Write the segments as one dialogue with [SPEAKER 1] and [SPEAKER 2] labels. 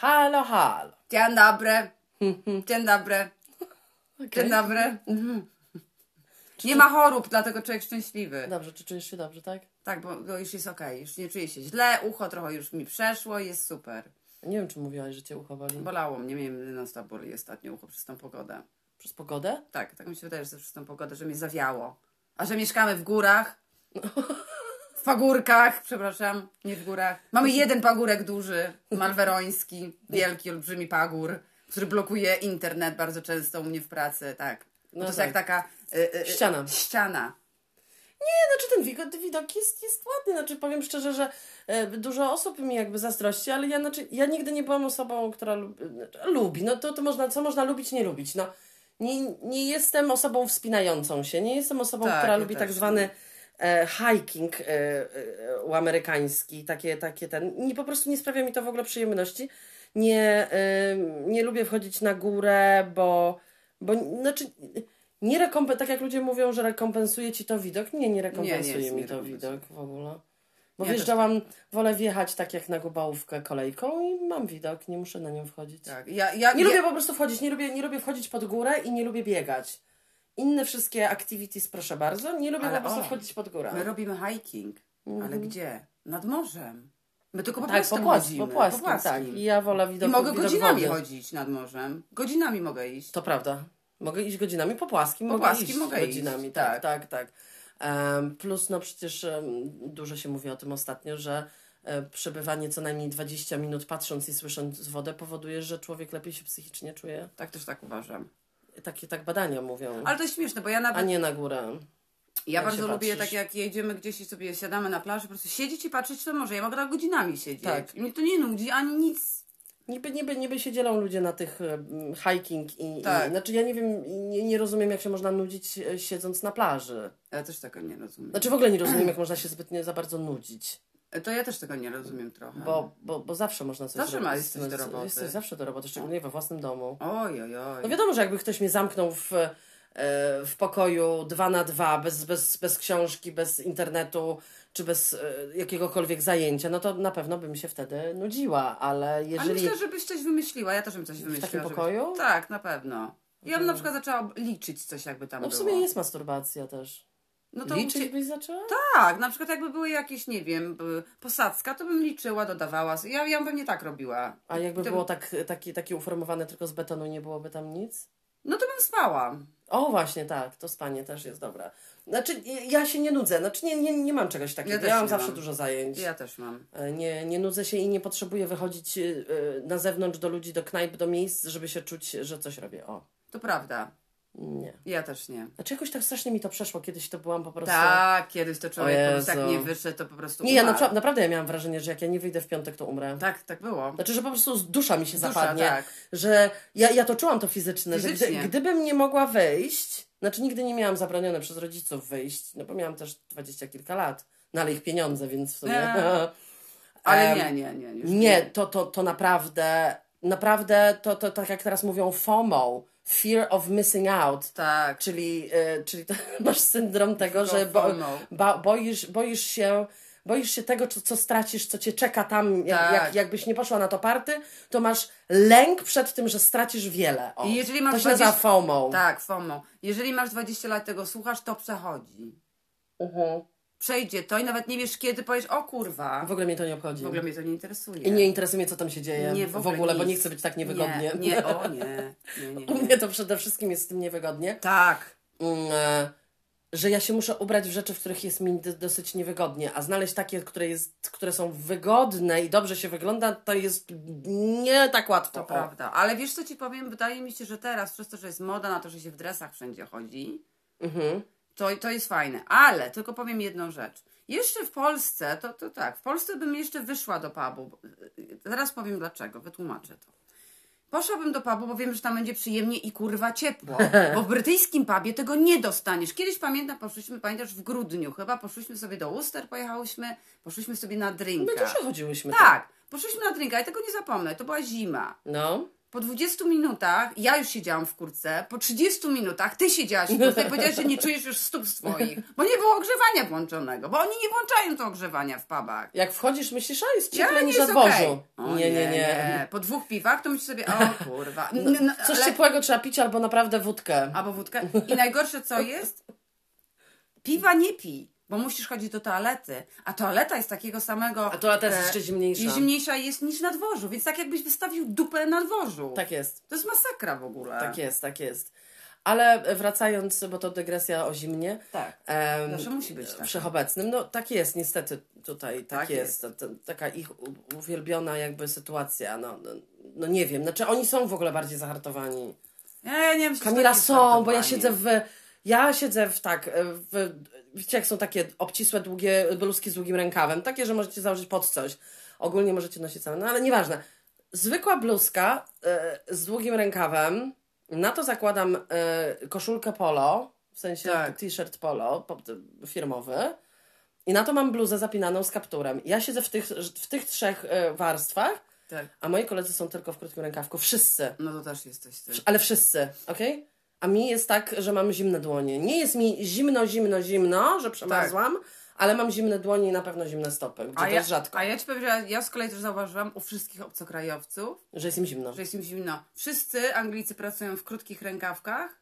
[SPEAKER 1] Halo, halo.
[SPEAKER 2] Dzień dobry. Dzień dobry. Dzień dobry. Nie ma chorób, dlatego człowiek szczęśliwy.
[SPEAKER 1] Dobrze, czy czujesz się dobrze, tak?
[SPEAKER 2] Tak, bo, bo już jest okej, już nie czuję się źle, ucho trochę już mi przeszło, jest super.
[SPEAKER 1] Nie wiem, czy mówiłaś, że cię ucho boli.
[SPEAKER 2] Bolało mnie, miałem non stop boli ostatnio ucho przez tą pogodę.
[SPEAKER 1] Przez pogodę?
[SPEAKER 2] Tak, tak mi się wydaje, że przez tą pogodę, że mnie zawiało. A że mieszkamy w górach, pagórkach, przepraszam, nie w górach. Mamy jeden pagórek duży, malweroński, wielki, olbrzymi pagór, który blokuje internet bardzo często u mnie w pracy, tak.
[SPEAKER 1] No
[SPEAKER 2] to jest
[SPEAKER 1] tak.
[SPEAKER 2] jak taka... y, y, y,
[SPEAKER 1] Ściana.
[SPEAKER 2] Ściana.
[SPEAKER 1] Nie, znaczy ten widok, widok jest, jest ładny. Znaczy powiem szczerze, że e, dużo osób mi jakby zazdrości, ale ja, znaczy, ja nigdy nie byłam osobą, która znaczy, lubi. No to, to można, co można lubić, nie lubić. No, nie, nie jestem osobą wspinającą się, nie jestem osobą,
[SPEAKER 2] Tak,
[SPEAKER 1] która
[SPEAKER 2] ja
[SPEAKER 1] lubi tak
[SPEAKER 2] nie.
[SPEAKER 1] zwany e, hiking e, e, u amerykański, takie, takie ten. Nie, po prostu nie sprawia mi to w ogóle przyjemności. Nie, e, nie lubię wchodzić na górę, bo, bo znaczy nie rekompen- tak jak ludzie mówią, że rekompensuje ci to widok. Nie, nie rekompensuje
[SPEAKER 2] Nie, nie,
[SPEAKER 1] mi to widok w ogóle. Bo
[SPEAKER 2] Ja
[SPEAKER 1] wjeżdżałam, wolę wjechać tak jak na Gubałówkę kolejką i mam widok, nie muszę na nią wchodzić.
[SPEAKER 2] Tak. Ja, ja,
[SPEAKER 1] Nie
[SPEAKER 2] ja,
[SPEAKER 1] lubię po prostu wchodzić, nie lubię, nie lubię wchodzić pod górę i nie lubię biegać. Inne wszystkie activities proszę bardzo, nie lubię
[SPEAKER 2] Ale
[SPEAKER 1] po prostu
[SPEAKER 2] o,
[SPEAKER 1] wchodzić pod górę.
[SPEAKER 2] My robimy hiking, ale gdzie? Nad morzem. My tylko po
[SPEAKER 1] Mhm. Tak,
[SPEAKER 2] prostu
[SPEAKER 1] po, płask,
[SPEAKER 2] chodzimy.
[SPEAKER 1] po płaskim, tak. I ja wolę widok
[SPEAKER 2] I mogę
[SPEAKER 1] widok
[SPEAKER 2] godzinami
[SPEAKER 1] wody.
[SPEAKER 2] chodzić nad morzem. Godzinami mogę iść.
[SPEAKER 1] To prawda. Mogę iść godzinami po płaskim,
[SPEAKER 2] Po
[SPEAKER 1] mogę
[SPEAKER 2] płaskim
[SPEAKER 1] iść
[SPEAKER 2] mogę iść,
[SPEAKER 1] godzinami.
[SPEAKER 2] tak.
[SPEAKER 1] Tak, tak, tak. Em, plus no przecież em, dużo się mówi o tym ostatnio, że e, przebywanie co najmniej 20 minut patrząc i słysząc wodę powoduje, że człowiek lepiej się psychicznie czuje.
[SPEAKER 2] Tak też tak uważam.
[SPEAKER 1] Takie tak badania mówią.
[SPEAKER 2] Ale to jest śmieszne, bo ja
[SPEAKER 1] A
[SPEAKER 2] nawet...
[SPEAKER 1] nie na górę.
[SPEAKER 2] Ja
[SPEAKER 1] jak
[SPEAKER 2] bardzo lubię,
[SPEAKER 1] patrzysz.
[SPEAKER 2] tak jak jedziemy gdzieś i sobie siadamy na plaży, po prostu siedzieć i patrzeć to może. Ja mogę tak godzinami siedzieć.
[SPEAKER 1] Tak.
[SPEAKER 2] I mnie to nie nudzi, ani nic.
[SPEAKER 1] Niby, niby, niby się dzielą ludzie na tych hiking i,
[SPEAKER 2] Tak.
[SPEAKER 1] i znaczy ja nie wiem, nie, nie rozumiem jak się można nudzić e, siedząc na plaży.
[SPEAKER 2] Ja też tego nie rozumiem.
[SPEAKER 1] Znaczy w ogóle nie rozumiem jak można się zbytnio za bardzo nudzić.
[SPEAKER 2] To ja też tego nie rozumiem trochę.
[SPEAKER 1] Bo, bo, bo zawsze można coś
[SPEAKER 2] Zawsze
[SPEAKER 1] zrobić.
[SPEAKER 2] ma- jest coś do roboty.
[SPEAKER 1] Jest coś zawsze do roboty, szczególnie we własnym domu.
[SPEAKER 2] Oj, oj, oj.
[SPEAKER 1] No wiadomo, że jakby ktoś mnie zamknął w, e, w pokoju dwa na dwa, bez, bez, bez książki, bez internetu, czy bez e, jakiegokolwiek zajęcia, no to na pewno bym się wtedy nudziła, ale
[SPEAKER 2] Ale
[SPEAKER 1] jeżeli...
[SPEAKER 2] myślę, żebyś coś wymyśliła. Ja też bym coś wymyśliła.
[SPEAKER 1] takim
[SPEAKER 2] żeby-
[SPEAKER 1] pokoju? Mhm.
[SPEAKER 2] Tak, na pewno. Ja bym na przykład zaczęła liczyć coś jakby tam
[SPEAKER 1] No w
[SPEAKER 2] było.
[SPEAKER 1] sumie jest masturbacja też.
[SPEAKER 2] No to
[SPEAKER 1] Liczyć
[SPEAKER 2] ucie-
[SPEAKER 1] byś zaczęła?
[SPEAKER 2] Tak, na przykład jakby były jakieś, nie wiem, posadzka, to bym liczyła, dodawała. Ja, ja bym pewnie tak robiła.
[SPEAKER 1] A jakby
[SPEAKER 2] To-
[SPEAKER 1] było tak, takie, takie uformowane tylko z betonu, nie byłoby tam nic?
[SPEAKER 2] No to bym spała.
[SPEAKER 1] O, właśnie, tak, to spanie też jest dobre. Znaczy, ja się nie nudzę, znaczy nie, nie, nie mam czegoś takiego.
[SPEAKER 2] Ja
[SPEAKER 1] Ja, mam
[SPEAKER 2] nie
[SPEAKER 1] zawsze
[SPEAKER 2] mam.
[SPEAKER 1] dużo zajęć.
[SPEAKER 2] Ja też mam.
[SPEAKER 1] E, Nie, nie nudzę się i nie potrzebuję wychodzić e, na zewnątrz do ludzi, do knajp, do miejsc, żeby się czuć, że coś robię. O,
[SPEAKER 2] To prawda.
[SPEAKER 1] Nie.
[SPEAKER 2] Ja też nie.
[SPEAKER 1] Znaczy jakoś tak strasznie mi to przeszło, kiedyś to byłam po prostu...
[SPEAKER 2] Tak, kiedyś to człowiek po prostu tak nie wyszedł, to po prostu
[SPEAKER 1] Nie, ja napra- naprawdę ja miałam wrażenie, że jak ja nie wyjdę w piątek, to umrę.
[SPEAKER 2] Tak, tak było.
[SPEAKER 1] Znaczy, że po prostu z dusza mi się
[SPEAKER 2] Dusza,
[SPEAKER 1] zapadnie.
[SPEAKER 2] tak.
[SPEAKER 1] Że ja, ja to czułam to fizyczne, że
[SPEAKER 2] Fizycznie.
[SPEAKER 1] gdy, gdybym nie mogła wyjść, znaczy nigdy nie miałam zabronione przez rodziców wyjść, no bo miałam też dwadzieścia kilka lat, no ale ich pieniądze, więc w sumie...
[SPEAKER 2] Nie. Ale
[SPEAKER 1] Em,
[SPEAKER 2] nie, nie, nie. Już
[SPEAKER 1] Nie, to, to, to naprawdę, naprawdę, to, to tak jak teraz mówią FOMO, Fear of Missing Out,
[SPEAKER 2] Tak.
[SPEAKER 1] czyli, e, czyli to, masz syndrom tego, że bo, ba, boisz, boisz się... Boisz się tego, co, co stracisz, co cię czeka tam, jak,
[SPEAKER 2] Tak.
[SPEAKER 1] jak, jakbyś nie poszła na to party, to masz lęk przed tym, że stracisz wiele. O,
[SPEAKER 2] I jeżeli masz
[SPEAKER 1] to się nazywa
[SPEAKER 2] 20
[SPEAKER 1] FOMO.
[SPEAKER 2] Tak, FOMO. Jeżeli masz 20 lat tego słuchasz, to przechodzi.
[SPEAKER 1] Mhm.
[SPEAKER 2] Przejdzie to i nawet nie wiesz kiedy powiesz, o kurwa.
[SPEAKER 1] W ogóle mnie to nie obchodzi.
[SPEAKER 2] W ogóle mnie to nie interesuje.
[SPEAKER 1] I nie interesuje mnie, co tam się dzieje.
[SPEAKER 2] Nie,
[SPEAKER 1] w
[SPEAKER 2] w
[SPEAKER 1] ogóle,
[SPEAKER 2] ogóle
[SPEAKER 1] bo nie chcę być tak niewygodnie.
[SPEAKER 2] Nie, nie, o nie. nie, nie,
[SPEAKER 1] U
[SPEAKER 2] nie.
[SPEAKER 1] mnie to przede wszystkim jest z tym niewygodnie.
[SPEAKER 2] Tak.
[SPEAKER 1] Mm, e, że ja się muszę ubrać w rzeczy, w których jest mi dosyć niewygodnie, a znaleźć takie, które, jest, które są wygodne i dobrze się wygląda, to jest nie tak łatwo.
[SPEAKER 2] To
[SPEAKER 1] O.
[SPEAKER 2] prawda. Ale wiesz co ci powiem? Wydaje mi się, że teraz, przez to, że jest moda na to, że się w dresach wszędzie chodzi,
[SPEAKER 1] Mhm.
[SPEAKER 2] To, to jest fajne. Ale tylko powiem jedną rzecz. Jeszcze w Polsce, to, to tak, w Polsce bym jeszcze wyszła do pubu. Zaraz powiem dlaczego, wytłumaczę to. Poszłabym do pubu, bo wiem, że tam będzie przyjemnie i kurwa ciepło. Bo w brytyjskim pubie tego nie dostaniesz. Kiedyś pamiętam, poszliśmy, pamiętasz, w grudniu chyba, poszliśmy sobie do Worcester, pojechałyśmy, poszliśmy sobie na drinka.
[SPEAKER 1] No dużo chodziłyśmy.
[SPEAKER 2] Tak, poszliśmy na drinka i tego nie zapomnę, to była zima.
[SPEAKER 1] No.
[SPEAKER 2] Po 20 minutach, ja już siedziałam w kurce, po 30 minutach ty siedziałaś w kurce i powiedziałaś, że nie czujesz już stóp swoich, bo nie było ogrzewania włączonego, bo oni nie włączają to ogrzewania w pubach.
[SPEAKER 1] Jak wchodzisz, myślisz, a jest cieplej
[SPEAKER 2] nie
[SPEAKER 1] niż na
[SPEAKER 2] jest
[SPEAKER 1] dworzu.
[SPEAKER 2] okej. O
[SPEAKER 1] Nie, nie, nie.
[SPEAKER 2] Po dwóch piwach to myślisz sobie, o kurwa. No, no,
[SPEAKER 1] Coś
[SPEAKER 2] ale-
[SPEAKER 1] ciepłego trzeba pić albo naprawdę wódkę.
[SPEAKER 2] Albo wódkę. I najgorsze co jest? Piwa nie pij, bo musisz chodzić do toalety. A toaleta jest takiego samego.
[SPEAKER 1] A toaleta jest
[SPEAKER 2] e,
[SPEAKER 1] jeszcze zimniejsza.
[SPEAKER 2] i Zimniejsza jest niż na dworzu, więc tak jakbyś wystawił dupę na dworzu.
[SPEAKER 1] Tak jest.
[SPEAKER 2] To jest masakra w ogóle.
[SPEAKER 1] Tak jest, tak jest. Ale wracając, bo to dygresja o zimnie.
[SPEAKER 2] Tak.
[SPEAKER 1] em,
[SPEAKER 2] Zawsze musi być tak.
[SPEAKER 1] Wszechobecnym. No tak jest, niestety tutaj tak,
[SPEAKER 2] Tak
[SPEAKER 1] jest. To, taka ich uwielbiona jakby sytuacja. No, no, no nie wiem, znaczy oni są w ogóle bardziej zahartowani.
[SPEAKER 2] Ja, ja nie wiem,
[SPEAKER 1] Kamila
[SPEAKER 2] jest
[SPEAKER 1] są, bo ja siedzę w. Ja siedzę w tak. W, wiecie, jak są takie obcisłe, długie bluzki z długim rękawem, takie, że możecie założyć pod coś. Ogólnie możecie nosić całe, no ale nieważne. Zwykła bluzka e, z długim rękawem, na to zakładam e, koszulkę polo, w sensie
[SPEAKER 2] Tak.
[SPEAKER 1] t-shirt polo po- firmowy. I na to mam bluzę zapinaną z kapturem. Ja siedzę w tych, w tych trzech e, warstwach,
[SPEAKER 2] Tak.
[SPEAKER 1] a moi koledzy są tylko w krótkim rękawku. Wszyscy.
[SPEAKER 2] No to też jesteś ty.
[SPEAKER 1] Ale wszyscy, okej? A mi jest tak, że mam zimne dłonie. Nie jest mi zimno, zimno, zimno, że przemarzłam, ale mam zimne dłonie i na pewno zimne stopy, gdzie
[SPEAKER 2] Tak. A
[SPEAKER 1] to
[SPEAKER 2] ja,
[SPEAKER 1] jest rzadko,
[SPEAKER 2] a ja ci powiem, że ja z kolei też zauważyłam u wszystkich obcokrajowców,
[SPEAKER 1] że jest im zimno.
[SPEAKER 2] że jest im zimno. Wszyscy Anglicy pracują w krótkich rękawkach,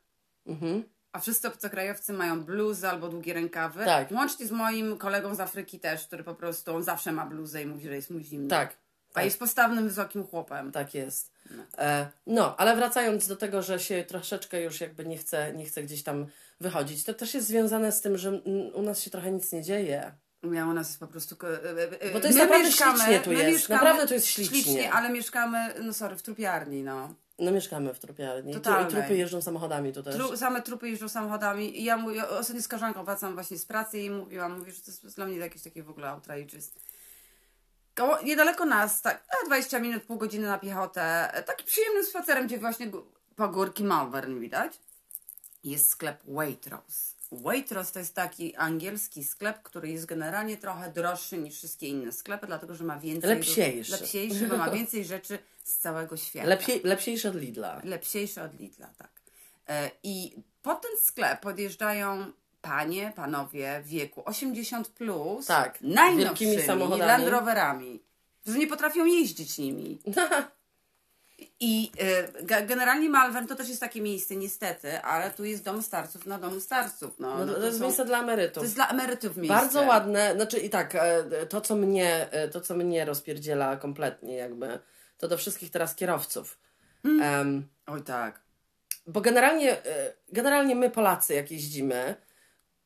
[SPEAKER 1] Mhm.
[SPEAKER 2] A wszyscy obcokrajowcy mają bluzy albo długie rękawy.
[SPEAKER 1] Tak.
[SPEAKER 2] Łącznie z moim kolegą z Afryki też, który po prostu on zawsze ma bluzę i mówi, że jest mu zimno.
[SPEAKER 1] Tak,
[SPEAKER 2] A
[SPEAKER 1] tak.
[SPEAKER 2] jest postawnym, wysokim chłopem.
[SPEAKER 1] tak jest. E, no, ale wracając do tego, że się troszeczkę już jakby nie chce, nie chce gdzieś tam wychodzić, to też jest związane z tym, że u nas się trochę nic nie dzieje.
[SPEAKER 2] Ja u nas jest po prostu... e, e, e,
[SPEAKER 1] Bo to jest
[SPEAKER 2] my
[SPEAKER 1] naprawdę
[SPEAKER 2] mieszkamy-
[SPEAKER 1] ślicznie tu jest.
[SPEAKER 2] mieszkamy
[SPEAKER 1] Naprawdę tu jest ślicznie.
[SPEAKER 2] Ślicznie, ale mieszkamy, no sorry, w trupiarni, no.
[SPEAKER 1] No mieszkamy w trupiarni. I tu- I
[SPEAKER 2] Totalnej.
[SPEAKER 1] trupy jeżdżą samochodami tu też.
[SPEAKER 2] Tru, same trupy jeżdżą samochodami i ja mówię, ostatnio z koleżanką wracam właśnie z pracy i mówiłam, mówię, że to jest dla mnie jakieś takie w ogóle outrageous. Koło, niedaleko nas, tak, e, 20 minut, pół godziny na piechotę, taki przyjemnym spacerem, gdzie właśnie gó- pagórki Malvern widać, jest sklep Waitrose. Waitrose to jest taki angielski sklep, który jest generalnie trochę droższy niż wszystkie inne sklepy, dlatego że ma więcej...
[SPEAKER 1] Lepsiejszy.
[SPEAKER 2] Lepsiejszy, bo ma więcej rzeczy z całego świata.
[SPEAKER 1] Lepiej, lepsiejsze od Lidla.
[SPEAKER 2] Lepsiejszy od Lidla, tak. E, I pod ten sklep podjeżdżają panie, panowie w wieku 80 plus,
[SPEAKER 1] Tak,
[SPEAKER 2] najnowszymi
[SPEAKER 1] samochodami.
[SPEAKER 2] Land Roverami, którzy nie potrafią jeździć nimi. I ge- generalnie Malvern to też jest takie miejsce, niestety, ale tu jest dom starców na domu starców. No,
[SPEAKER 1] No,
[SPEAKER 2] no
[SPEAKER 1] to,
[SPEAKER 2] to
[SPEAKER 1] jest
[SPEAKER 2] są-
[SPEAKER 1] miejsce dla emerytów.
[SPEAKER 2] to jest dla emerytów miejsce.
[SPEAKER 1] Bardzo ładne, znaczy i tak, e, to co mnie, e, to co mnie rozpierdziela kompletnie jakby, to do wszystkich teraz kierowców.
[SPEAKER 2] Mm.
[SPEAKER 1] Em,
[SPEAKER 2] Oj tak.
[SPEAKER 1] bo generalnie, generalnie my Polacy jak jeździmy,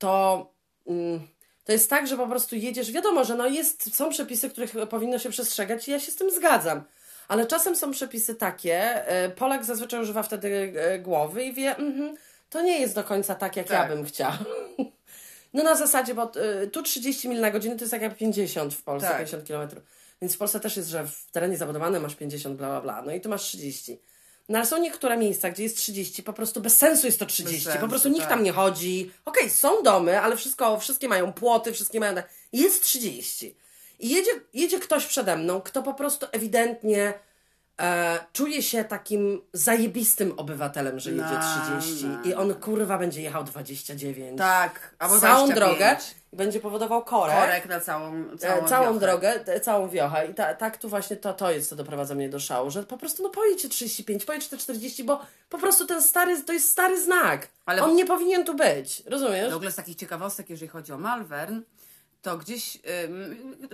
[SPEAKER 1] to, mm, to jest tak, że po prostu jedziesz, wiadomo, że no jest, są przepisy, których powinno się przestrzegać i ja się z tym zgadzam. Ale czasem są przepisy takie, e, Polak zazwyczaj używa wtedy e, głowy i wie, mhm, to nie jest do końca tak, jak ja
[SPEAKER 2] Tak.
[SPEAKER 1] bym chciał. No na zasadzie, bo y, tu 30 mil na godzinę to jest jak 50 w Polsce,
[SPEAKER 2] Tak.
[SPEAKER 1] 50 km. Więc w Polsce też jest, że w terenie zabudowanym masz 50, bla, bla, bla. No i tu masz 30. No ale są niektóre miejsca, gdzie jest 30, po prostu bez sensu jest to 30.
[SPEAKER 2] sensu,
[SPEAKER 1] po prostu nikt
[SPEAKER 2] tak.
[SPEAKER 1] tam nie chodzi. Okej, są domy, ale wszystko, wszystkie mają płoty, wszystkie mają... Jest 30. I jedzie, jedzie ktoś przede mną, kto po prostu ewidentnie e, czuje się takim zajebistym obywatelem, że jedzie
[SPEAKER 2] No,
[SPEAKER 1] 30.
[SPEAKER 2] no,
[SPEAKER 1] I on kurwa będzie jechał 29
[SPEAKER 2] Tak. Albo
[SPEAKER 1] całą
[SPEAKER 2] 25.
[SPEAKER 1] drogę będzie powodował korek.
[SPEAKER 2] Korek na całą, całą,
[SPEAKER 1] e, Całą
[SPEAKER 2] wiochę.
[SPEAKER 1] drogę, e, całą wiochę. I ta, tak tu właśnie to, to jest, co doprowadza mnie do szału, że po prostu no pojedźcie 35, pojedźcie 40, bo po prostu ten stary, to jest stary znak.
[SPEAKER 2] Ale-
[SPEAKER 1] On nie powinien tu być, rozumiesz?
[SPEAKER 2] W ogóle z takich ciekawostek, jeżeli chodzi o Malvern, to gdzieś,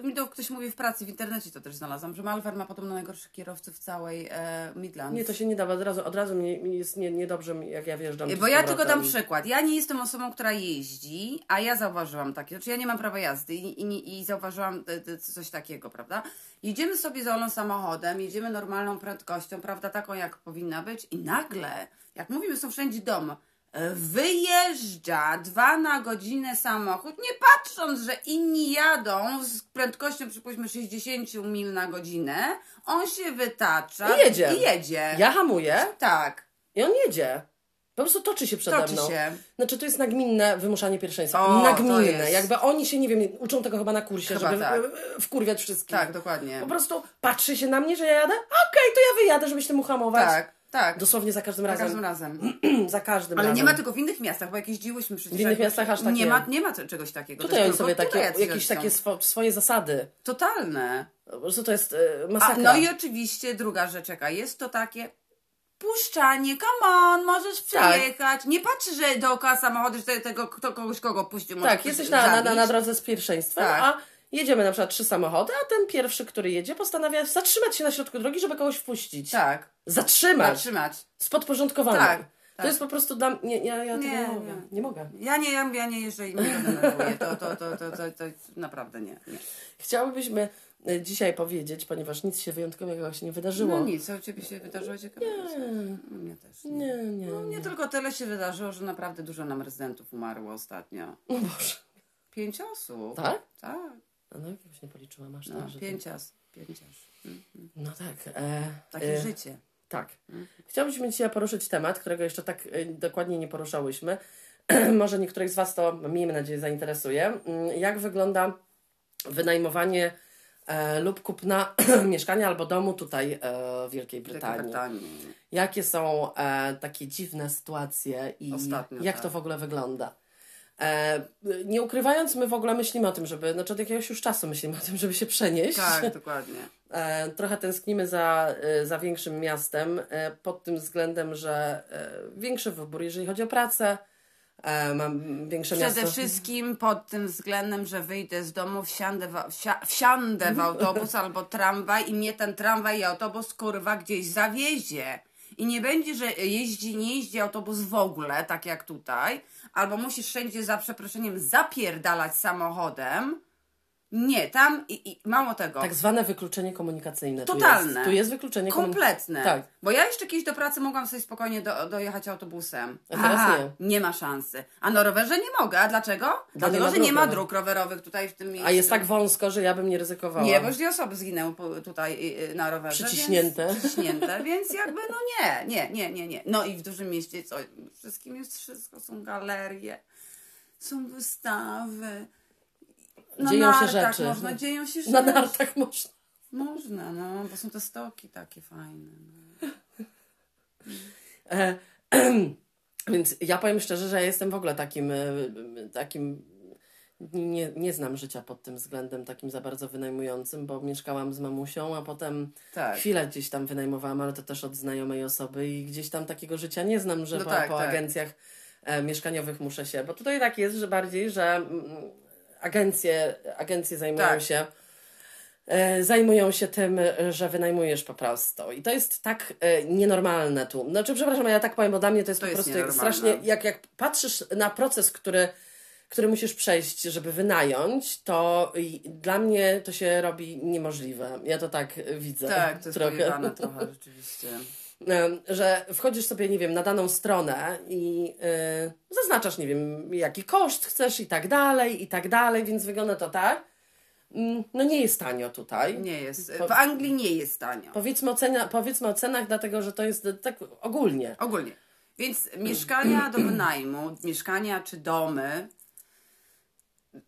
[SPEAKER 2] mi to ktoś mówi w pracy, w internecie to też znalazłam, że Malvern ma podobno najgorszych kierowców w całej e, Midlands.
[SPEAKER 1] Nie, to się nie da, bo od razu, od razu mi, mi jest nie, niedobrze, jak ja wjeżdżam. tu
[SPEAKER 2] Bo ja tylko dam przykład. Ja nie jestem osobą, która jeździ, a ja zauważyłam takie, znaczy ja nie mam prawa jazdy i, i, i zauważyłam e, e, coś takiego, prawda? Jedziemy sobie z Olą samochodem, jedziemy normalną prędkością, prawda, taką jak powinna być i nagle, jak mówimy, są wszędzie dom, e, wyjeżdża dwa na godzinę samochód, nie patrząc, że inni jadą z prędkością przypuśćmy 60 mil na godzinę, on się wytacza
[SPEAKER 1] I jedzie.
[SPEAKER 2] I jedzie.
[SPEAKER 1] Ja hamuję
[SPEAKER 2] Tak.
[SPEAKER 1] i on jedzie. Po prostu toczy się przede
[SPEAKER 2] Toczy
[SPEAKER 1] mną.
[SPEAKER 2] się.
[SPEAKER 1] Znaczy to jest nagminne wymuszanie pierwszeństwa.
[SPEAKER 2] O,
[SPEAKER 1] nagminne. Jakby oni się, nie wiem, uczą tego chyba na kursie,
[SPEAKER 2] Chyba
[SPEAKER 1] żeby
[SPEAKER 2] tak.
[SPEAKER 1] w- wkurwiać wszystkich.
[SPEAKER 2] Tak, dokładnie.
[SPEAKER 1] Po prostu patrzy się na mnie, że ja jadę, okej, to ja wyjadę, żebyś tym uhamować.
[SPEAKER 2] Tak, tak.
[SPEAKER 1] Dosłownie za każdym
[SPEAKER 2] Za
[SPEAKER 1] razem.
[SPEAKER 2] każdym razem.
[SPEAKER 1] za każdym
[SPEAKER 2] Ale
[SPEAKER 1] razem.
[SPEAKER 2] nie ma tego w innych miastach, bo jak jeździłyśmy przecież.
[SPEAKER 1] W innych miastach aż tak
[SPEAKER 2] nie ma. Nie ma czegoś takiego.
[SPEAKER 1] Tutaj oni sobie takie, jakieś takie swo, swoje zasady.
[SPEAKER 2] Totalne.
[SPEAKER 1] Po prostu to jest e,
[SPEAKER 2] A,
[SPEAKER 1] masakra.
[SPEAKER 2] no i oczywiście druga rzecz, jaka jest to takie puszczanie, come on, możesz
[SPEAKER 1] Tak.
[SPEAKER 2] przejechać. Nie patrz, że dookoła samochody, że tego, kto kogoś kogo puścił,
[SPEAKER 1] tak, jesteś na, na, na, na drodze z pierwszeństwem,
[SPEAKER 2] Tak.
[SPEAKER 1] a jedziemy na przykład trzy samochody, a ten pierwszy, który jedzie, postanawia zatrzymać się na środku drogi, żeby kogoś wpuścić.
[SPEAKER 2] Tak,
[SPEAKER 1] Zatrzymać.
[SPEAKER 2] zatrzymać.
[SPEAKER 1] Spodporządkowane.
[SPEAKER 2] Tak,
[SPEAKER 1] To
[SPEAKER 2] tak.
[SPEAKER 1] jest po prostu dla mnie. Ja, ja
[SPEAKER 2] Nie,
[SPEAKER 1] nie, mogę.
[SPEAKER 2] nie.
[SPEAKER 1] Nie mogę.
[SPEAKER 2] Ja nie, ja, ja nie jeżdżę i mnie to. To, to, to, to, to, to naprawdę nie. nie.
[SPEAKER 1] Chciałybyśmy e, dzisiaj powiedzieć, ponieważ nic się wyjątkowego się nie wydarzyło.
[SPEAKER 2] No nic, u Ciebie się wydarzyło ciekawego? U mnie też. Nie.
[SPEAKER 1] Nie, nie.
[SPEAKER 2] No, nie tylko tyle się wydarzyło, że naprawdę dużo nam rezydentów umarło ostatnio.
[SPEAKER 1] O Boże.
[SPEAKER 2] Pięć osób.
[SPEAKER 1] Tak?
[SPEAKER 2] Tak.
[SPEAKER 1] No, jakoś nie policzyłam aż
[SPEAKER 2] No,
[SPEAKER 1] tak, że...
[SPEAKER 2] pięć osób. Pięć osób. Mm.
[SPEAKER 1] No tak. E,
[SPEAKER 2] Takie
[SPEAKER 1] e,
[SPEAKER 2] życie.
[SPEAKER 1] Tak. Chciałabym dzisiaj poruszyć temat, którego jeszcze tak y, dokładnie nie poruszałyśmy. Może niektórych z Was to, miejmy nadzieję, zainteresuje. Mm, Jak wygląda wynajmowanie e, lub kupna mieszkania albo domu tutaj e, w Wielkiej
[SPEAKER 2] Wielkiej
[SPEAKER 1] Brytanii?
[SPEAKER 2] Brytanii.
[SPEAKER 1] Jakie są e, takie dziwne sytuacje i
[SPEAKER 2] Ostatnio,
[SPEAKER 1] jak
[SPEAKER 2] tak.
[SPEAKER 1] to w ogóle wygląda? E, nie ukrywając, my w ogóle myślimy o tym, żeby, znaczy od jakiegoś już czasu myślimy o tym, żeby się przenieść.
[SPEAKER 2] Tak, dokładnie.
[SPEAKER 1] E, trochę tęsknimy za, e, za większym miastem pod tym względem, że większy wybór, jeżeli chodzi o pracę, mam większe
[SPEAKER 2] Przede
[SPEAKER 1] miasto.
[SPEAKER 2] wszystkim pod tym względem, że wyjdę z domu, wsiądę w, wsia, wsiądę w autobus albo tramwaj i mnie ten tramwaj i autobus kurwa gdzieś zawiezie. I nie będzie, że jeździ, nie jeździ autobus w ogóle, tak jak tutaj, albo musisz wszędzie za przeproszeniem zapierdalać samochodem. Nie, tam i, i mało tego.
[SPEAKER 1] Tak zwane wykluczenie komunikacyjne. Tu
[SPEAKER 2] Totalne.
[SPEAKER 1] jest, tu jest wykluczenie.
[SPEAKER 2] Kompletne.
[SPEAKER 1] Tak.
[SPEAKER 2] Bo ja jeszcze kiedyś do pracy mogłam sobie spokojnie do, dojechać autobusem.
[SPEAKER 1] A teraz nie.
[SPEAKER 2] Nie ma szansy. A na rowerze nie mogę. A dlaczego? Dlatego, że nie ma dróg rowerowych tutaj w tym miejscu.
[SPEAKER 1] A jest tak wąsko, że ja bym nie ryzykowała.
[SPEAKER 2] Nie, bo już dwie osoby zginęły tutaj y, y, na rowerze.
[SPEAKER 1] Przyciśnięte.
[SPEAKER 2] Więc, przyciśnięte, więc jakby no nie, nie, nie, nie, nie. No i w dużym mieście co? Wszystkim jest wszystko. Są galerie, są wystawy. Na
[SPEAKER 1] Dzieją się
[SPEAKER 2] nartach
[SPEAKER 1] rzeczy.
[SPEAKER 2] Można, dzieją się rzeczy.
[SPEAKER 1] Na nartach można.
[SPEAKER 2] Można, no, bo są te stoki takie fajne. No.
[SPEAKER 1] E, więc ja powiem szczerze, że ja jestem w ogóle takim, e, takim nie, nie znam życia pod tym względem takim za bardzo wynajmującym, bo mieszkałam z mamusią, a potem
[SPEAKER 2] Tak.
[SPEAKER 1] chwilę gdzieś tam wynajmowałam, ale to też od znajomej osoby i gdzieś tam takiego życia nie znam, że
[SPEAKER 2] No
[SPEAKER 1] po,
[SPEAKER 2] tak,
[SPEAKER 1] po
[SPEAKER 2] tak.
[SPEAKER 1] agencjach e, mieszkaniowych muszę się, bo tutaj tak jest, że bardziej, że mm, agencje, agencje zajmują
[SPEAKER 2] Tak.
[SPEAKER 1] się e, zajmują się tym, że wynajmujesz po prostu. I to jest tak e, nienormalne tu. Znaczy, przepraszam, ja tak powiem, bo dla mnie to jest
[SPEAKER 2] To
[SPEAKER 1] po
[SPEAKER 2] jest
[SPEAKER 1] prostu jak strasznie, jak, jak patrzysz na proces, który, który musisz przejść, żeby wynająć, to dla mnie to się robi niemożliwe. Ja to tak widzę.
[SPEAKER 2] Tak, to jest
[SPEAKER 1] trochę.
[SPEAKER 2] trochę rzeczywiście.
[SPEAKER 1] Że wchodzisz sobie, nie wiem, na daną stronę i y, zaznaczasz, nie wiem, jaki koszt chcesz i tak dalej, i tak dalej, więc wygląda to tak. Mm, No nie jest tanio tutaj.
[SPEAKER 2] Nie jest. W Anglii nie jest tanio.
[SPEAKER 1] Powiedzmy o, cena, powiedzmy o cenach, dlatego że to jest tak ogólnie.
[SPEAKER 2] Ogólnie. Więc mieszkania do wynajmu, mieszkania czy domy.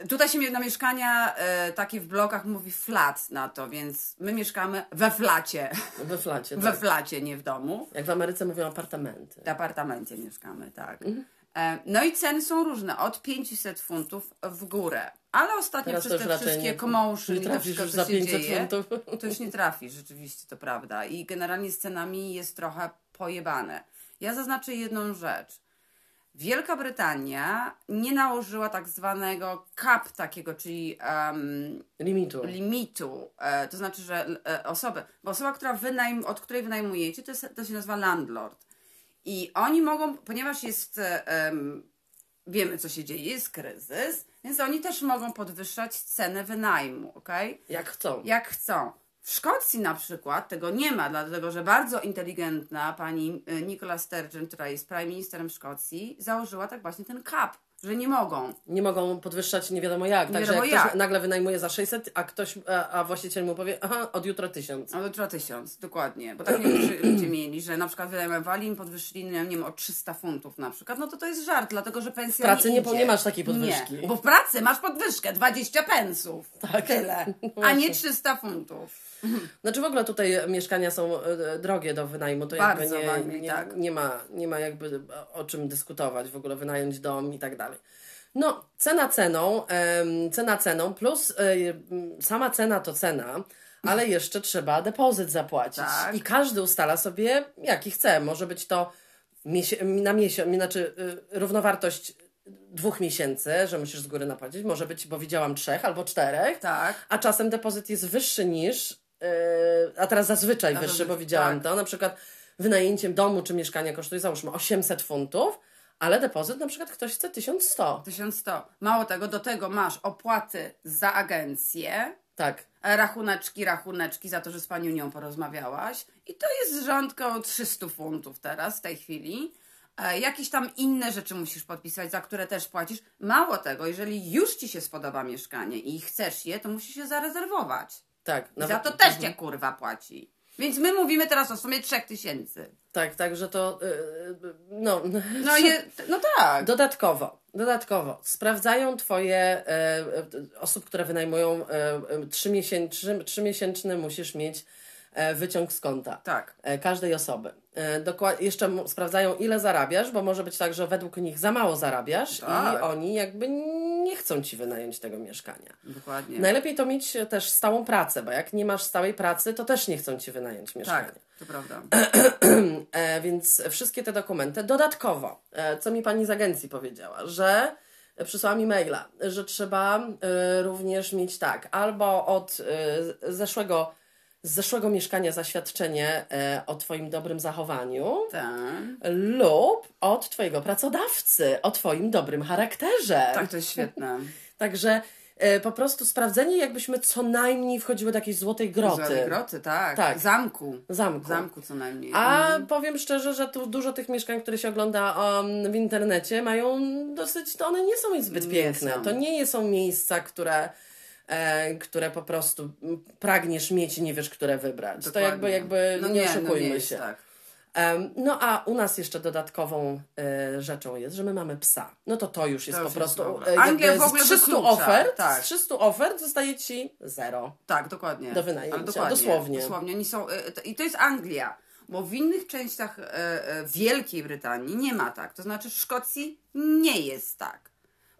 [SPEAKER 2] Tutaj się na mieszkania e, takie w blokach mówi flat na to, więc my mieszkamy we flacie.
[SPEAKER 1] We flacie.
[SPEAKER 2] We
[SPEAKER 1] Tak.
[SPEAKER 2] flacie, nie w domu.
[SPEAKER 1] Jak w Ameryce mówią apartamenty.
[SPEAKER 2] W apartamencie mieszkamy, tak. E, No i ceny są różne, od 500 funtów w górę. Ale ostatnio
[SPEAKER 1] Teraz
[SPEAKER 2] przez te wszystkie commotion
[SPEAKER 1] nie
[SPEAKER 2] i to wszystko,
[SPEAKER 1] już
[SPEAKER 2] co
[SPEAKER 1] za
[SPEAKER 2] się
[SPEAKER 1] 500
[SPEAKER 2] dzieje,
[SPEAKER 1] funtów.
[SPEAKER 2] to już nie trafisz, rzeczywiście, to prawda. I generalnie z cenami jest trochę pojebane. Ja zaznaczę jedną rzecz. Wielka Brytania nie nałożyła tak zwanego cap takiego, czyli em,
[SPEAKER 1] Limitu.
[SPEAKER 2] limitu. E, to znaczy, że e, osoby, bo osoba, która wynajm, od której wynajmujecie, to, jest, to się nazywa landlord. I oni mogą, ponieważ jest, em, wiemy co się dzieje, jest kryzys, więc oni też mogą podwyższać cenę wynajmu, okej?
[SPEAKER 1] Jak chcą.
[SPEAKER 2] jak chcą. W Szkocji na przykład tego nie ma, dlatego że bardzo inteligentna pani e, Nicola Sturgeon, która jest prime ministerem Szkocji, założyła tak właśnie ten cap. że nie mogą.
[SPEAKER 1] Nie mogą podwyższać nie wiadomo jak. Także
[SPEAKER 2] wiadomo
[SPEAKER 1] jak ktoś
[SPEAKER 2] jak.
[SPEAKER 1] nagle wynajmuje za 600, a ktoś, a, a właściciel mu powie, aha, od jutra 1000.
[SPEAKER 2] No jutro tysiąc, dokładnie. Bo tak niektórzy ludzie mieli, że na przykład wynajmowali im podwyższyli, no, nie wiem, o 300 funtów na przykład. No to to jest żart, dlatego że pensja
[SPEAKER 1] W pracy nie,
[SPEAKER 2] idzie.
[SPEAKER 1] nie masz takiej podwyżki.
[SPEAKER 2] Nie, bo w pracy masz podwyżkę 20 pensów.
[SPEAKER 1] Tak.
[SPEAKER 2] Tyle. A nie 300 funtów.
[SPEAKER 1] Znaczy w ogóle tutaj mieszkania są e, drogie do wynajmu, to
[SPEAKER 2] Bardzo
[SPEAKER 1] jakby nie, nie,
[SPEAKER 2] tak.
[SPEAKER 1] nie, ma, nie ma jakby o czym dyskutować, w ogóle wynająć dom i tak dalej. No, cena ceną, cena ceną, plus e, sama cena to cena, ale jeszcze trzeba depozyt zapłacić.
[SPEAKER 2] Tak.
[SPEAKER 1] I każdy ustala sobie jaki chce. Może być to na miesiąc, znaczy równowartość dwóch miesięcy, że musisz z góry napłacić. Może być, bo widziałam trzech albo czterech
[SPEAKER 2] Tak.
[SPEAKER 1] a czasem depozyt jest wyższy niż, a teraz zazwyczaj
[SPEAKER 2] A
[SPEAKER 1] wyższy, bo widziałam
[SPEAKER 2] tak.
[SPEAKER 1] to, na przykład wynajęciem domu czy mieszkania kosztuje załóżmy 800 funtów, ale depozyt na przykład ktoś chce 1100.
[SPEAKER 2] 1100. Mało tego, do tego masz opłaty za agencję,
[SPEAKER 1] Tak,
[SPEAKER 2] rachuneczki, rachuneczki za to, że z panią nią porozmawiałaś. I to jest rząd koło 300 funtów teraz, w tej chwili. E, jakieś tam inne rzeczy musisz podpisać, za które też płacisz. Mało tego, jeżeli już ci się spodoba mieszkanie i chcesz je, to musisz je zarezerwować.
[SPEAKER 1] Tak.
[SPEAKER 2] I za to też cię kurwa płaci. Więc my mówimy teraz o sumie 3000.
[SPEAKER 1] Tak, tak, że to, yy, no...
[SPEAKER 2] No, je, no tak.
[SPEAKER 1] Dodatkowo, dodatkowo sprawdzają Twoje e, osób, które wynajmują e, e, trzymiesięczny, trzymiesięczny musisz mieć e, wyciąg z konta.
[SPEAKER 2] Tak.
[SPEAKER 1] E, każdej osoby. E, dokład- jeszcze sprawdzają, ile zarabiasz, bo może być tak, że według nich za mało zarabiasz
[SPEAKER 2] Tak.
[SPEAKER 1] i oni jakby nie chcą ci wynająć tego mieszkania.
[SPEAKER 2] Dokładnie.
[SPEAKER 1] Najlepiej to mieć też stałą pracę, bo jak nie masz stałej pracy, to też nie chcą ci wynająć mieszkania.
[SPEAKER 2] tak, to prawda.
[SPEAKER 1] E, więc wszystkie te dokumenty. Dodatkowo, e, co mi pani z agencji powiedziała, że przysłała mi maila, że trzeba e, również mieć tak, albo od e, zeszłego, z zeszłego mieszkania zaświadczenie e, o twoim dobrym zachowaniu
[SPEAKER 2] Tak.
[SPEAKER 1] lub od twojego pracodawcy, o twoim dobrym charakterze.
[SPEAKER 2] Tak, to jest świetne.
[SPEAKER 1] Także e, po prostu sprawdzenie, jakbyśmy co najmniej wchodziły do jakiejś złotej groty.
[SPEAKER 2] Złote groty, tak.
[SPEAKER 1] Tak.
[SPEAKER 2] Zamku.
[SPEAKER 1] Zamku.
[SPEAKER 2] Zamku co najmniej.
[SPEAKER 1] A
[SPEAKER 2] Mhm.
[SPEAKER 1] powiem szczerze, że tu dużo tych mieszkań, które się ogląda um, w internecie, mają dosyć, to one nie są zbyt piękne. To nie są miejsca, które, które po prostu pragniesz mieć i nie wiesz, które wybrać. To
[SPEAKER 2] Dokładnie.
[SPEAKER 1] jakby, jakby
[SPEAKER 2] no
[SPEAKER 1] nie,
[SPEAKER 2] nie,
[SPEAKER 1] oszukujmy
[SPEAKER 2] no nie jest
[SPEAKER 1] się.
[SPEAKER 2] Tak.
[SPEAKER 1] No a u nas jeszcze dodatkową e, rzeczą jest, że my mamy psa. No to to już jest
[SPEAKER 2] To
[SPEAKER 1] po
[SPEAKER 2] już jest
[SPEAKER 1] prostu. e, jakby
[SPEAKER 2] Anglia w ogóle
[SPEAKER 1] z 300
[SPEAKER 2] wyklucza,
[SPEAKER 1] ofert,
[SPEAKER 2] tak.
[SPEAKER 1] z 300 ofert zostaje ci zero.
[SPEAKER 2] Tak, dokładnie.
[SPEAKER 1] Do wynajęcia,
[SPEAKER 2] dokładnie,
[SPEAKER 1] dosłownie.
[SPEAKER 2] Dosłownie. Oni są, e, to- I to jest Anglia. Bo w innych częściach e, e, Wielkiej Brytanii nie ma tak. To znaczy w Szkocji nie jest tak.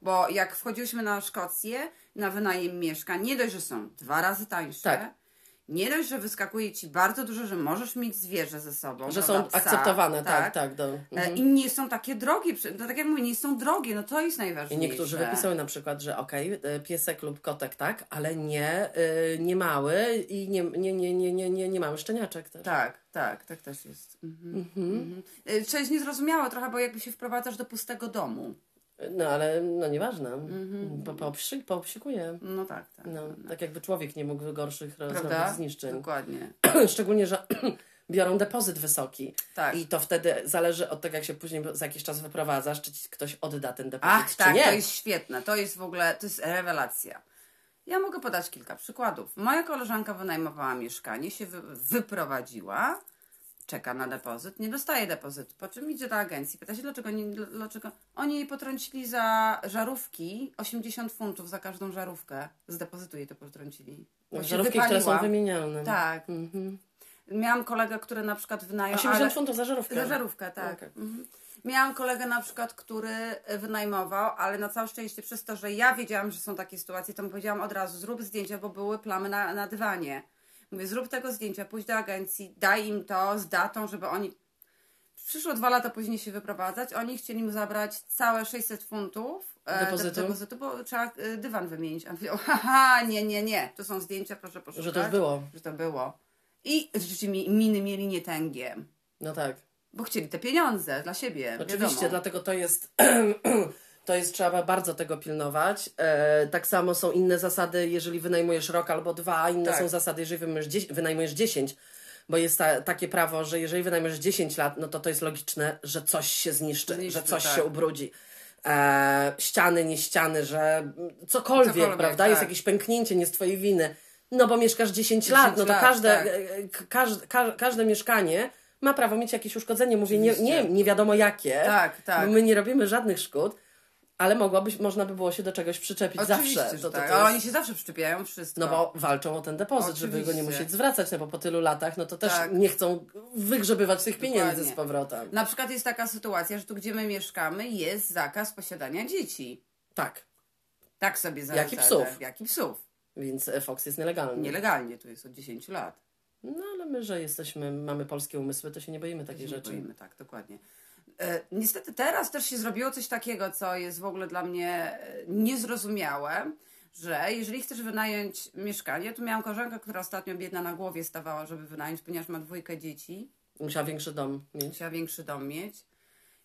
[SPEAKER 2] Bo jak wchodziłyśmy na Szkocję, na wynajem mieszkań, nie dość, że są dwa razy tańsze,
[SPEAKER 1] Tak.
[SPEAKER 2] nie dość, że wyskakuje ci bardzo dużo, że możesz mieć zwierzę ze sobą.
[SPEAKER 1] Że
[SPEAKER 2] prawda,
[SPEAKER 1] są
[SPEAKER 2] psa,
[SPEAKER 1] akceptowane, tak, tak. do,
[SPEAKER 2] E, I nie są takie drogie. No, tak jak mówię, nie są drogie, no to jest
[SPEAKER 1] I
[SPEAKER 2] najważniejsze.
[SPEAKER 1] niektórzy wypisały na przykład, że okej, y, piesek lub kotek tak, ale nie, y, nie mały i nie, nie, nie, nie, nie, nie, nie mały szczeniaczek też.
[SPEAKER 2] Tak, tak, tak też jest. Mhm. Mhm. Co jest niezrozumiałe trochę, bo jakby się wprowadzasz do pustego domu.
[SPEAKER 1] No ale no nieważne, po, poobsi- poobsikuje.
[SPEAKER 2] No tak, tak.
[SPEAKER 1] No, tak jakby człowiek nie mógł gorszych
[SPEAKER 2] Prawda?
[SPEAKER 1] zniszczeń.
[SPEAKER 2] Dokładnie.
[SPEAKER 1] Szczególnie, że biorą depozyt wysoki.
[SPEAKER 2] Tak.
[SPEAKER 1] I to wtedy zależy od tego, jak się później za jakiś czas wyprowadzasz, czy ci ktoś odda ten depozyt,
[SPEAKER 2] Ach,
[SPEAKER 1] czy
[SPEAKER 2] tak,
[SPEAKER 1] nie.
[SPEAKER 2] to jest świetne. To jest w ogóle, to jest rewelacja. Ja mogę podać kilka przykładów. Moja koleżanka wynajmowała mieszkanie, się wy, wyprowadziła, czeka na depozyt, nie dostaje depozytu, po czym idzie do agencji, pyta się, dlaczego, nie, dlaczego oni jej potrącili za żarówki 80 funtów za każdą żarówkę. Z depozytu jej to potrącili. Bo
[SPEAKER 1] Żarówki, które są wymienialne.
[SPEAKER 2] Tak.
[SPEAKER 1] Mhm.
[SPEAKER 2] Miałam kolegę, który na przykład wynajął...
[SPEAKER 1] 80
[SPEAKER 2] ale-
[SPEAKER 1] funtów za żarówkę.
[SPEAKER 2] za żarówkę, tak.
[SPEAKER 1] Okej.
[SPEAKER 2] Mhm. Miałam kolegę na przykład, który wynajmował, ale na całe szczęście przez to, że ja wiedziałam, że są takie sytuacje, to mu powiedziałam od razu, zrób zdjęcia, bo były plamy na, na dywanie. Mówię, zrób tego zdjęcia, pójdź do agencji, daj im to z datą, żeby oni... Przyszło dwa lata później się wyprowadzać, oni chcieli mu zabrać całe 600 funtów e,
[SPEAKER 1] Depozytu?
[SPEAKER 2] de- depozytu bo trzeba e, dywan wymienić. A on powiedział, haha, nie, nie, nie, to są zdjęcia, proszę poszukać.
[SPEAKER 1] Że to już było.
[SPEAKER 2] Że to było. I rzeczywiście mi- miny mieli nietęgie.
[SPEAKER 1] No tak.
[SPEAKER 2] Bo chcieli te pieniądze dla siebie.
[SPEAKER 1] Oczywiście,
[SPEAKER 2] wiadomo.
[SPEAKER 1] dlatego to jest, to jest, trzeba bardzo tego pilnować. E, tak samo są inne zasady, jeżeli wynajmujesz rok albo dwa, inne
[SPEAKER 2] Tak.
[SPEAKER 1] są zasady, jeżeli wynajmujesz, dzie- wynajmujesz 10, bo jest ta, takie prawo, że jeżeli wynajmujesz 10 lat, no to to jest logiczne, że coś się zniszczy,
[SPEAKER 2] Zniszczy,
[SPEAKER 1] że coś
[SPEAKER 2] tak.
[SPEAKER 1] się ubrudzi. e, ściany, nie ściany, że cokolwiek,
[SPEAKER 2] Cokolwiek,
[SPEAKER 1] prawda?
[SPEAKER 2] tak.
[SPEAKER 1] Jest jakieś pęknięcie, nie z twojej winy. No bo mieszkasz 10 lat, no to
[SPEAKER 2] lat,
[SPEAKER 1] każde,
[SPEAKER 2] tak.
[SPEAKER 1] e, każde, ka- każde mieszkanie ma prawo mieć jakieś uszkodzenie. Mówię, nie, nie, nie wiadomo jakie,
[SPEAKER 2] Tak, tak.
[SPEAKER 1] bo my nie robimy żadnych szkód, ale mogłabyś, można by było się do czegoś przyczepić
[SPEAKER 2] Oczywiście,
[SPEAKER 1] zawsze. To- to-
[SPEAKER 2] tak.
[SPEAKER 1] to jest-
[SPEAKER 2] oni się zawsze przyczepiają wszystko.
[SPEAKER 1] no bo walczą o ten depozyt, żeby go nie
[SPEAKER 2] Oczywiście.
[SPEAKER 1] musieć zwracać, no bo po tylu latach, no to też
[SPEAKER 2] Tak.
[SPEAKER 1] nie chcą wygrzebywać tych pieniędzy
[SPEAKER 2] Dokładnie.
[SPEAKER 1] z powrotem.
[SPEAKER 2] Na przykład jest taka sytuacja, że tu gdzie my mieszkamy jest zakaz posiadania dzieci.
[SPEAKER 1] Tak,
[SPEAKER 2] Tak sobie za
[SPEAKER 1] Jak i psów.
[SPEAKER 2] Jak i psów.
[SPEAKER 1] więc e, Fox jest nielegalny.
[SPEAKER 2] Nielegalnie tu jest od 10 lat.
[SPEAKER 1] No ale my, że jesteśmy, mamy polskie umysły, to się nie boimy takich
[SPEAKER 2] się nie
[SPEAKER 1] rzeczy.
[SPEAKER 2] boimy, tak, dokładnie. E, niestety teraz też się zrobiło coś takiego, co jest w ogóle dla mnie e, niezrozumiałe, że jeżeli chcesz wynająć mieszkanie, tu miałam koleżankę, która ostatnio biedna na głowie stawała, żeby wynająć, ponieważ ma dwójkę dzieci,
[SPEAKER 1] Musiała większy dom mieć.
[SPEAKER 2] musiała większy dom mieć.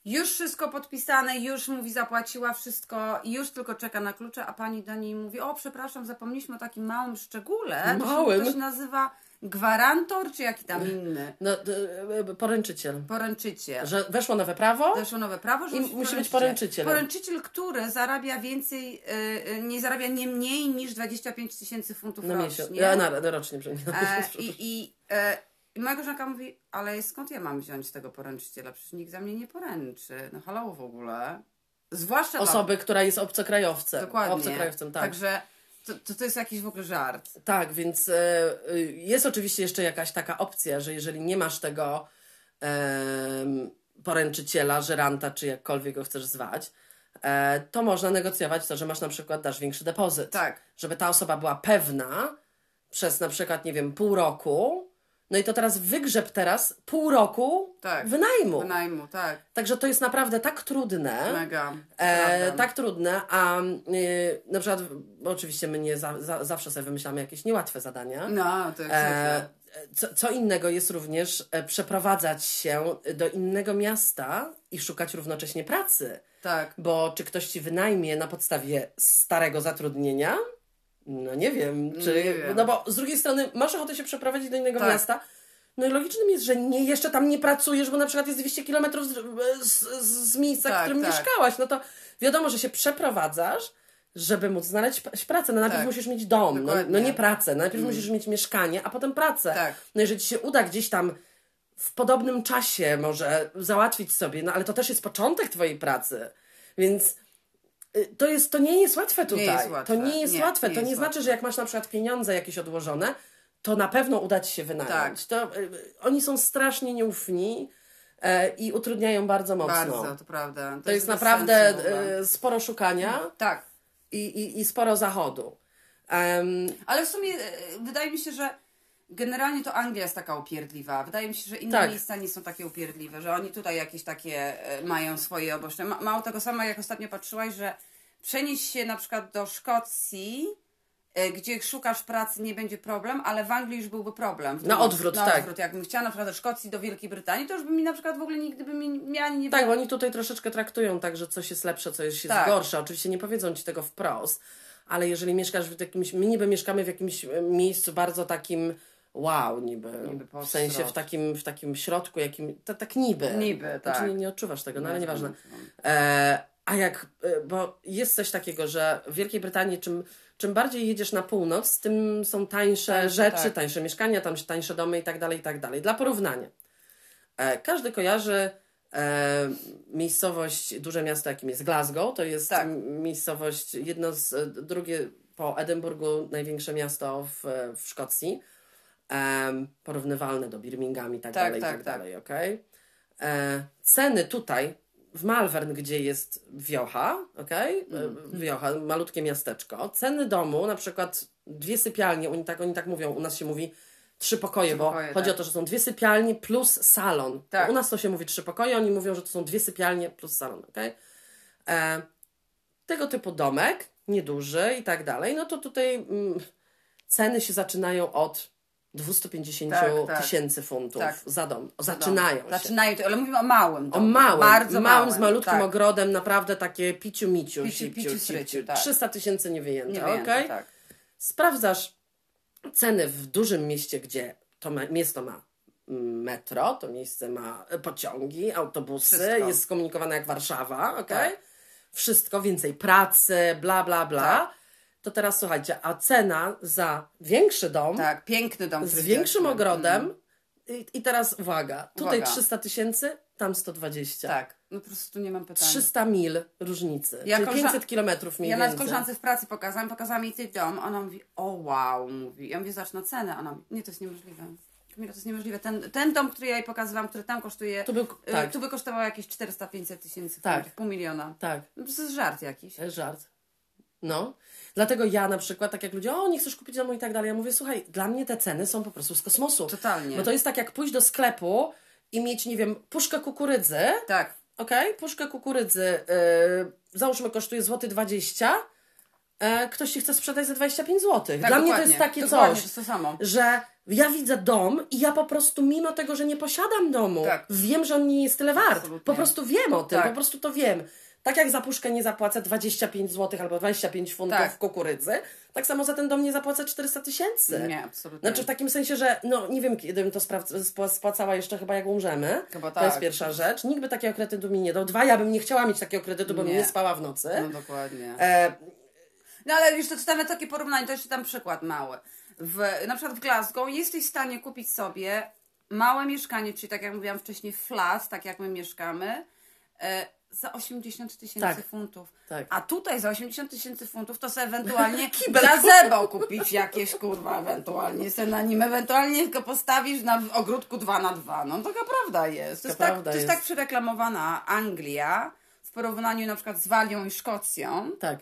[SPEAKER 2] Już wszystko podpisane, już mówi, zapłaciła wszystko i już tylko czeka na klucze, a pani do niej mówi, o przepraszam, zapomnieliśmy o takim małym szczególe.
[SPEAKER 1] Małym?
[SPEAKER 2] To się nazywa gwarantor, czy jaki tam inny?
[SPEAKER 1] No, e, poręczyciel.
[SPEAKER 2] Poręczyciel.
[SPEAKER 1] Że weszło nowe prawo,
[SPEAKER 2] Weszło nowe prawo, że
[SPEAKER 1] I musi być poręczycielem.
[SPEAKER 2] Poręczyciel, który zarabia więcej, y, y, nie zarabia nie mniej niż 25 tysięcy funtów
[SPEAKER 1] na miesiąc.
[SPEAKER 2] rocznie.
[SPEAKER 1] A, na, na rocznie, przepraszam.
[SPEAKER 2] E, I, i, e, I moja koleżanka mówi, ale skąd ja mam wziąć tego poręczyciela? Przecież nikt za mnie nie poręczy. No halo w ogóle. Zwłaszcza dla-
[SPEAKER 1] Osoby, która jest obcokrajowcem.
[SPEAKER 2] Dokładnie.
[SPEAKER 1] Obcokrajowcem, tak.
[SPEAKER 2] Także to, to, to jest jakiś w ogóle żart.
[SPEAKER 1] Tak, więc e, y, jest oczywiście jeszcze jakaś taka opcja, że jeżeli nie masz tego em, poręczyciela, żeranta, czy jakkolwiek go chcesz zwać, e, to można negocjować to, że masz na przykład, dasz większy depozyt.
[SPEAKER 2] Tak.
[SPEAKER 1] Żeby ta osoba była pewna przez na przykład, nie wiem, pół roku, no i to teraz wygrzeb teraz pół roku
[SPEAKER 2] Tak.
[SPEAKER 1] wynajmu.
[SPEAKER 2] Wynajmu, tak.
[SPEAKER 1] Także to jest naprawdę tak trudne.
[SPEAKER 2] Mega.
[SPEAKER 1] E, tak trudne, a y, na przykład, oczywiście my nie za, za, zawsze sobie wymyślamy jakieś niełatwe zadania.
[SPEAKER 2] No, to jest
[SPEAKER 1] E, co, co innego jest również e, przeprowadzać się do innego miasta i szukać równocześnie pracy.
[SPEAKER 2] Tak.
[SPEAKER 1] Bo czy ktoś ci wynajmie na podstawie starego zatrudnienia? No nie wiem. Czy,
[SPEAKER 2] Nie wiem.
[SPEAKER 1] No bo z drugiej strony masz ochotę się przeprowadzić do innego
[SPEAKER 2] Tak.
[SPEAKER 1] miasta. No i logicznym jest, że nie, jeszcze tam nie pracujesz, bo na przykład jest 200 kilometrów z, z, z miejsca, w
[SPEAKER 2] Tak,
[SPEAKER 1] którym
[SPEAKER 2] tak.
[SPEAKER 1] mieszkałaś. No to wiadomo, że się przeprowadzasz, żeby móc znaleźć pracę. No najpierw
[SPEAKER 2] Tak.
[SPEAKER 1] musisz mieć dom, no, no nie pracę. Najpierw musisz mieć mieszkanie, a potem pracę.
[SPEAKER 2] Tak.
[SPEAKER 1] No jeżeli ci się uda gdzieś tam w podobnym czasie może załatwić sobie, no ale to też jest początek twojej pracy. Więc to, jest, to nie jest łatwe tutaj.
[SPEAKER 2] jest łatwe.
[SPEAKER 1] To nie jest
[SPEAKER 2] Nie,
[SPEAKER 1] łatwe.
[SPEAKER 2] nie
[SPEAKER 1] to nie
[SPEAKER 2] jest
[SPEAKER 1] znaczy, że jak masz na przykład pieniądze jakieś odłożone, to na pewno uda ci się wynająć.
[SPEAKER 2] Tak.
[SPEAKER 1] To, y, oni są strasznie nieufni e, i utrudniają bardzo mocno.
[SPEAKER 2] Bardzo, to prawda.
[SPEAKER 1] To jest
[SPEAKER 2] bez
[SPEAKER 1] naprawdę
[SPEAKER 2] sensu
[SPEAKER 1] sporo szukania
[SPEAKER 2] Tak.
[SPEAKER 1] i, i, i sporo zachodu. Em,
[SPEAKER 2] Ale w sumie wydaje mi się, że generalnie to Anglia jest taka upierdliwa. Wydaje mi się, że inne
[SPEAKER 1] Tak.
[SPEAKER 2] miejsca nie są takie upierdliwe, że oni tutaj jakieś takie e, mają swoje oboczne. Ma, mało tego samo, jak ostatnio patrzyłaś, że przenieść się na przykład do Szkocji, e, gdzie szukasz pracy, nie będzie problem, ale w Anglii już byłby problem.
[SPEAKER 1] Na
[SPEAKER 2] drugą-
[SPEAKER 1] odwrót,
[SPEAKER 2] na
[SPEAKER 1] tak.
[SPEAKER 2] odwrót. Jakbym chciała na przykład do Szkocji, do Wielkiej Brytanii, to już by mi na przykład w ogóle nigdy by mi miała nie
[SPEAKER 1] Tak, bo oni tutaj troszeczkę traktują tak, że coś jest lepsze, coś jest
[SPEAKER 2] Tak.
[SPEAKER 1] gorsze. Oczywiście nie powiedzą ci tego wprost, ale jeżeli mieszkasz w jakimś, my niby mieszkamy w jakimś e, miejscu bardzo takim wow, niby,
[SPEAKER 2] Niby
[SPEAKER 1] w sensie w takim, w takim środku, jakim, to, tak niby.
[SPEAKER 2] Niby, tak.
[SPEAKER 1] Znaczy nie, nie odczuwasz tego, no ale
[SPEAKER 2] Nie
[SPEAKER 1] nieważne.
[SPEAKER 2] odczuwam.
[SPEAKER 1] E, a jak, e, bo jest coś takiego, że w Wielkiej Brytanii czym, czym bardziej jedziesz na północ, tym są tańsze
[SPEAKER 2] Tańsze,
[SPEAKER 1] rzeczy,
[SPEAKER 2] tak.
[SPEAKER 1] tańsze mieszkania, tam tańsze domy i tak dalej, i tak dalej. Dla porównania. E, każdy kojarzy e, miejscowość, duże miasto, jakim jest Glasgow. To jest
[SPEAKER 2] Tak.
[SPEAKER 1] miejscowość, jedno z, drugie po Edynburgu, największe miasto w, w Szkocji. Em, porównywalne do Birmingham i tak,
[SPEAKER 2] Tak,
[SPEAKER 1] dalej, i
[SPEAKER 2] tak,
[SPEAKER 1] tak,
[SPEAKER 2] tak.
[SPEAKER 1] dalej, okej? E, ceny tutaj, w Malvern, gdzie jest wiocha?
[SPEAKER 2] Mhm.
[SPEAKER 1] E, Wiocha, malutkie miasteczko. Ceny domu, na przykład dwie sypialnie, oni tak, oni tak mówią, u nas się mówi trzy pokoje,
[SPEAKER 2] Trzy
[SPEAKER 1] bo
[SPEAKER 2] pokoje,
[SPEAKER 1] chodzi
[SPEAKER 2] tak.
[SPEAKER 1] o to, że są dwie sypialnie plus salon.
[SPEAKER 2] Tak.
[SPEAKER 1] U nas to się mówi trzy pokoje, oni mówią, że to są dwie sypialnie plus salon, okej? E, tego typu domek, nieduży i tak dalej, no to tutaj mm, ceny się zaczynają od 250
[SPEAKER 2] Tak, tak.
[SPEAKER 1] tysięcy funtów
[SPEAKER 2] Tak.
[SPEAKER 1] za dom. Zaczynają się.
[SPEAKER 2] Zaczynają, ale mówimy o małym
[SPEAKER 1] O
[SPEAKER 2] domu.
[SPEAKER 1] małym,
[SPEAKER 2] Bardzo
[SPEAKER 1] małym, z malutkim
[SPEAKER 2] tak.
[SPEAKER 1] ogrodem, naprawdę takie piciu miciu,
[SPEAKER 2] Piciu,
[SPEAKER 1] sipciu,
[SPEAKER 2] piciu,
[SPEAKER 1] sipciu.
[SPEAKER 2] sryciu, tak.
[SPEAKER 1] 300 tysięcy nie wyjęte,
[SPEAKER 2] Nie
[SPEAKER 1] okej?
[SPEAKER 2] wyjęte, tak.
[SPEAKER 1] Sprawdzasz ceny w dużym mieście, gdzie to ma, miasto ma metro, to miejsce ma e, pociągi, autobusy,
[SPEAKER 2] Wszystko.
[SPEAKER 1] jest skomunikowane jak Warszawa?
[SPEAKER 2] Tak.
[SPEAKER 1] wszystko, więcej pracy, bla, bla, bla. To teraz słuchajcie, a cena za większy dom
[SPEAKER 2] Tak, piękny dom.
[SPEAKER 1] z większym ogrodem
[SPEAKER 2] Mhm.
[SPEAKER 1] i, i teraz uwaga, tutaj
[SPEAKER 2] Uwaga.
[SPEAKER 1] 300 tysięcy, tam 120.
[SPEAKER 2] Tak, no po prostu nie mam pytań.
[SPEAKER 1] 300 mil różnicy,
[SPEAKER 2] Ja
[SPEAKER 1] czyli
[SPEAKER 2] koleżan-
[SPEAKER 1] 500 kilometrów mniej
[SPEAKER 2] Ja na
[SPEAKER 1] więcej.
[SPEAKER 2] koleżance w pracy pokazałam, pokazałam jej ten dom, ona mówi, o wow, mówi. Ja mówię, zacznę cenę, ona mówi, nie, to jest niemożliwe. Kamila, to jest niemożliwe. Ten, ten dom, który ja jej pokazywałam, który tam kosztuje,
[SPEAKER 1] To był,
[SPEAKER 2] y,
[SPEAKER 1] tak,
[SPEAKER 2] tu by kosztował jakieś 400-500 tysięcy
[SPEAKER 1] Tak.
[SPEAKER 2] pół miliona.
[SPEAKER 1] tak.
[SPEAKER 2] No to jest żart jakiś.
[SPEAKER 1] To jest żart. No. Dlatego ja na przykład, tak jak ludzie, o nie chcesz kupić domu i tak dalej, ja mówię, słuchaj, dla mnie te ceny są po prostu z kosmosu.
[SPEAKER 2] Totalnie.
[SPEAKER 1] Bo to jest tak jak pójść do sklepu i mieć, nie wiem, puszkę kukurydzy,
[SPEAKER 2] Tak,
[SPEAKER 1] okej, puszkę kukurydzy, yy, załóżmy kosztuje złoty 20, e, ktoś ci chce sprzedać za 25 zł.
[SPEAKER 2] tak
[SPEAKER 1] Dla mnie to jest takie
[SPEAKER 2] dokładnie,
[SPEAKER 1] coś,
[SPEAKER 2] to samo.
[SPEAKER 1] że ja widzę dom i ja po prostu mimo tego, że nie posiadam domu,
[SPEAKER 2] Tak.
[SPEAKER 1] wiem, że on nie jest tyle wart.
[SPEAKER 2] Absolutnie.
[SPEAKER 1] Po prostu wiem o tym,
[SPEAKER 2] Tak.
[SPEAKER 1] po prostu to wiem. Tak jak za puszkę nie zapłacę 25 zł albo 25 funtów
[SPEAKER 2] Tak.
[SPEAKER 1] kukurydzy, tak samo za ten dom nie zapłacę 400 tysięcy.
[SPEAKER 2] Nie, absolutnie.
[SPEAKER 1] Znaczy w takim sensie, że no nie wiem, kiedy bym to spłacała jeszcze chyba jak umrzemy.
[SPEAKER 2] Chyba
[SPEAKER 1] To jest
[SPEAKER 2] tak.
[SPEAKER 1] pierwsza rzecz. Nikt by takiego kredytu mi nie dał. Dwa, ja bym nie chciała mieć takiego kredytu, bo bym
[SPEAKER 2] Nie.
[SPEAKER 1] nie spała w nocy.
[SPEAKER 2] No dokładnie.
[SPEAKER 1] E,
[SPEAKER 2] No ale już to czytamy takie porównanie, to jeszcze tam przykład mały. W, na przykład w Glasgow jesteś w stanie kupić sobie małe mieszkanie, czyli tak jak mówiłam wcześniej, flat, tak jak my mieszkamy, e, za 80 tysięcy
[SPEAKER 1] Tak.
[SPEAKER 2] funtów.
[SPEAKER 1] tak.
[SPEAKER 2] A tutaj za 80 tysięcy funtów to sobie ewentualnie gazebo kupić jakieś, kurwa, ewentualnie se na nim, ewentualnie tylko postawisz na w ogródku 2 na 2 No taka prawda jest. To, jest, tak,
[SPEAKER 1] prawda
[SPEAKER 2] to jest
[SPEAKER 1] jest.
[SPEAKER 2] tak przyreklamowana Anglia w porównaniu na przykład z Walią i Szkocją.
[SPEAKER 1] Tak.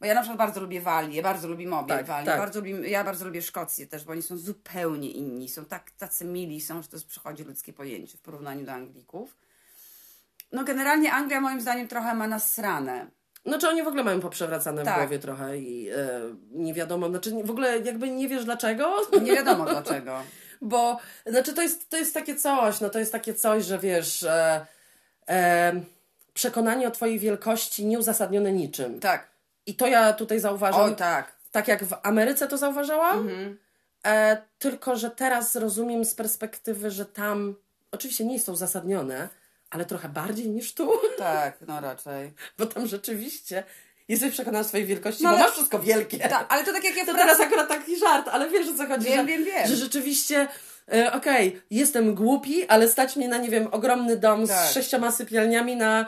[SPEAKER 2] Bo ja na przykład bardzo lubię Walię, bardzo lubię mobil
[SPEAKER 1] Tak,
[SPEAKER 2] Walię,
[SPEAKER 1] tak.
[SPEAKER 2] bardzo lubię, ja bardzo lubię Szkocję też, bo oni są zupełnie inni, są tak tacy mili, są, że to jest, przychodzi ludzkie pojęcie w porównaniu do Anglików. No generalnie Anglia moim zdaniem trochę ma nasrane.
[SPEAKER 1] Znaczy oni w ogóle mają poprzewracane w
[SPEAKER 2] Tak.
[SPEAKER 1] głowie trochę i e, nie wiadomo, znaczy w ogóle jakby nie wiesz dlaczego,
[SPEAKER 2] Nie wiadomo dlaczego.
[SPEAKER 1] bo znaczy to jest, to jest takie coś, no to jest takie coś, że wiesz, e, e, przekonanie o twojej wielkości nieuzasadnione niczym.
[SPEAKER 2] Tak.
[SPEAKER 1] I to ja tutaj zauważam,
[SPEAKER 2] O tak.
[SPEAKER 1] tak jak w Ameryce to zauważałam,
[SPEAKER 2] Mhm.
[SPEAKER 1] e, tylko że teraz rozumiem z perspektywy, że tam oczywiście nie jest to uzasadnione, ale trochę bardziej niż tu,
[SPEAKER 2] Tak, no raczej.
[SPEAKER 1] bo tam rzeczywiście jesteś przekonana o swojej wielkości,
[SPEAKER 2] No
[SPEAKER 1] bo
[SPEAKER 2] ale-
[SPEAKER 1] masz wszystko wielkie.
[SPEAKER 2] Tak, ale to tak jak ja
[SPEAKER 1] To
[SPEAKER 2] pracy...
[SPEAKER 1] teraz akurat taki żart, ale wiesz o co chodzi,
[SPEAKER 2] Wiem,
[SPEAKER 1] że,
[SPEAKER 2] wiem, wiem.
[SPEAKER 1] że rzeczywiście e, okej, jestem głupi, ale stać mnie na, nie wiem, ogromny dom
[SPEAKER 2] Tak.
[SPEAKER 1] z sześcioma sypialniami na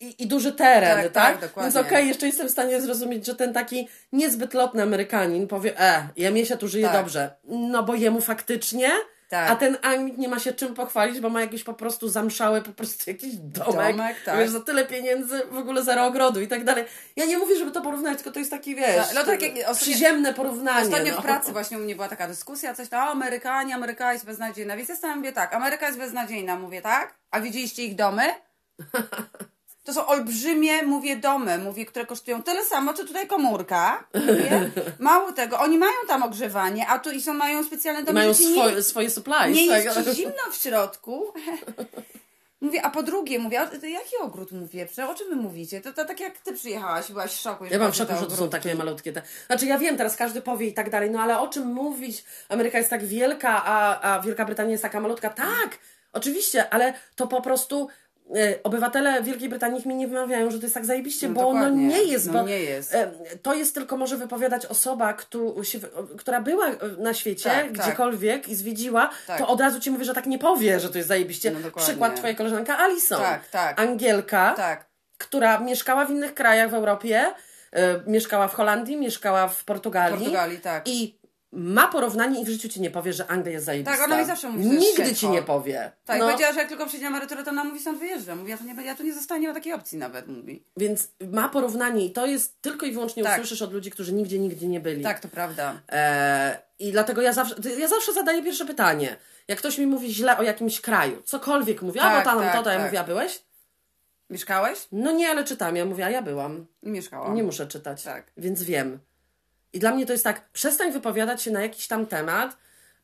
[SPEAKER 1] i, i duży teren,
[SPEAKER 2] Tak,
[SPEAKER 1] tak?
[SPEAKER 2] tak, dokładnie.
[SPEAKER 1] Więc okej, jeszcze jestem w stanie zrozumieć, że ten taki niezbyt lotny Amerykanin powie, e, ja mnie się tu żyje
[SPEAKER 2] Tak.
[SPEAKER 1] dobrze. No bo jemu faktycznie,
[SPEAKER 2] Tak.
[SPEAKER 1] a ten Anglik nie ma się czym pochwalić, bo ma jakiś po prostu zamszały, po prostu jakiś domek,
[SPEAKER 2] Domek, tak.
[SPEAKER 1] wiesz, za tyle pieniędzy, w ogóle zero ogrodu i tak dalej. Ja nie mówię, żeby to porównać, tylko to jest taki, wiesz,
[SPEAKER 2] no tak jak ostatnio-
[SPEAKER 1] przyziemne porównanie.
[SPEAKER 2] Ostatnio
[SPEAKER 1] no.
[SPEAKER 2] w pracy właśnie u mnie była taka dyskusja, coś tam, o, Amerykanie, Ameryka jest beznadziejna. Więc ja mówię tak, Ameryka jest beznadziejna, mówię tak, a widzieliście ich domy? To są olbrzymie, mówię, domy, mówię, które kosztują tyle samo, co tutaj komórka. Mówię. Mało tego, oni mają tam ogrzewanie, a tu i są, mają specjalne domy,
[SPEAKER 1] mają
[SPEAKER 2] ci nie,
[SPEAKER 1] swoje, swoje supplies.
[SPEAKER 2] nie
[SPEAKER 1] tak?
[SPEAKER 2] jest zimno w środku. Mówię, a po drugie, mówię, a jaki ogród mówię? O czym wy mówicie? To, to tak jak ty przyjechałaś, byłaś w szoku.
[SPEAKER 1] Ja mam w szoku, że to są takie malutkie te. Znaczy ja wiem, teraz każdy powie i tak dalej, no ale o czym mówić? Ameryka jest tak wielka, a, a Wielka Brytania jest taka malutka. Tak, oczywiście, ale to po prostu obywatele Wielkiej Brytanii mi nie wymawiają, że to jest tak zajebiście,
[SPEAKER 2] No
[SPEAKER 1] bo ono
[SPEAKER 2] dokładnie.
[SPEAKER 1] nie jest,
[SPEAKER 2] No
[SPEAKER 1] bo
[SPEAKER 2] nie jest.
[SPEAKER 1] e, to jest tylko może wypowiadać osoba, która była e, na świecie,
[SPEAKER 2] Tak, tak.
[SPEAKER 1] gdziekolwiek i zwiedziła,
[SPEAKER 2] Tak.
[SPEAKER 1] to od razu ci mówi, że tak nie powie, że to jest zajebiście.
[SPEAKER 2] No.
[SPEAKER 1] Przykład twoja koleżanka Alison.
[SPEAKER 2] Tak, tak.
[SPEAKER 1] Angielka
[SPEAKER 2] Tak.
[SPEAKER 1] która mieszkała w innych krajach w Europie, e, mieszkała w Holandii, mieszkała w Portugalii.
[SPEAKER 2] Portugalii, tak.
[SPEAKER 1] I ma porównanie i w życiu ci nie powie, że Anglia jest zajebista.
[SPEAKER 2] Tak, ona mi zawsze mówi, że
[SPEAKER 1] Nigdy ci nie powie.
[SPEAKER 2] Tak,
[SPEAKER 1] no,
[SPEAKER 2] powiedziała, że jak tylko przyjdzie na emeryturę, to ona mówi, stąd wyjeżdżam. Mówi, ja, to nie, ja tu nie zostanie, nie ma takiej opcji nawet, mówi.
[SPEAKER 1] Więc ma porównanie i to jest tylko i wyłącznie
[SPEAKER 2] Tak.
[SPEAKER 1] usłyszysz od ludzi, którzy nigdzie, nigdzie nie byli.
[SPEAKER 2] Tak, to prawda.
[SPEAKER 1] E, I dlatego ja zawsze, ja zawsze zadaję pierwsze pytanie. Jak ktoś mi mówi źle o jakimś kraju, cokolwiek mówi, a
[SPEAKER 2] Tak,
[SPEAKER 1] bo tam
[SPEAKER 2] tak,
[SPEAKER 1] to, to ja
[SPEAKER 2] tak.
[SPEAKER 1] mówię, a byłeś?
[SPEAKER 2] Mieszkałeś?
[SPEAKER 1] No nie, ale czytam. Ja mówię, a ja byłam.
[SPEAKER 2] Mieszkałam.
[SPEAKER 1] Nie muszę czytać.
[SPEAKER 2] Tak.
[SPEAKER 1] Więc wiem. I dla mnie to jest tak, przestań wypowiadać się na jakiś tam temat.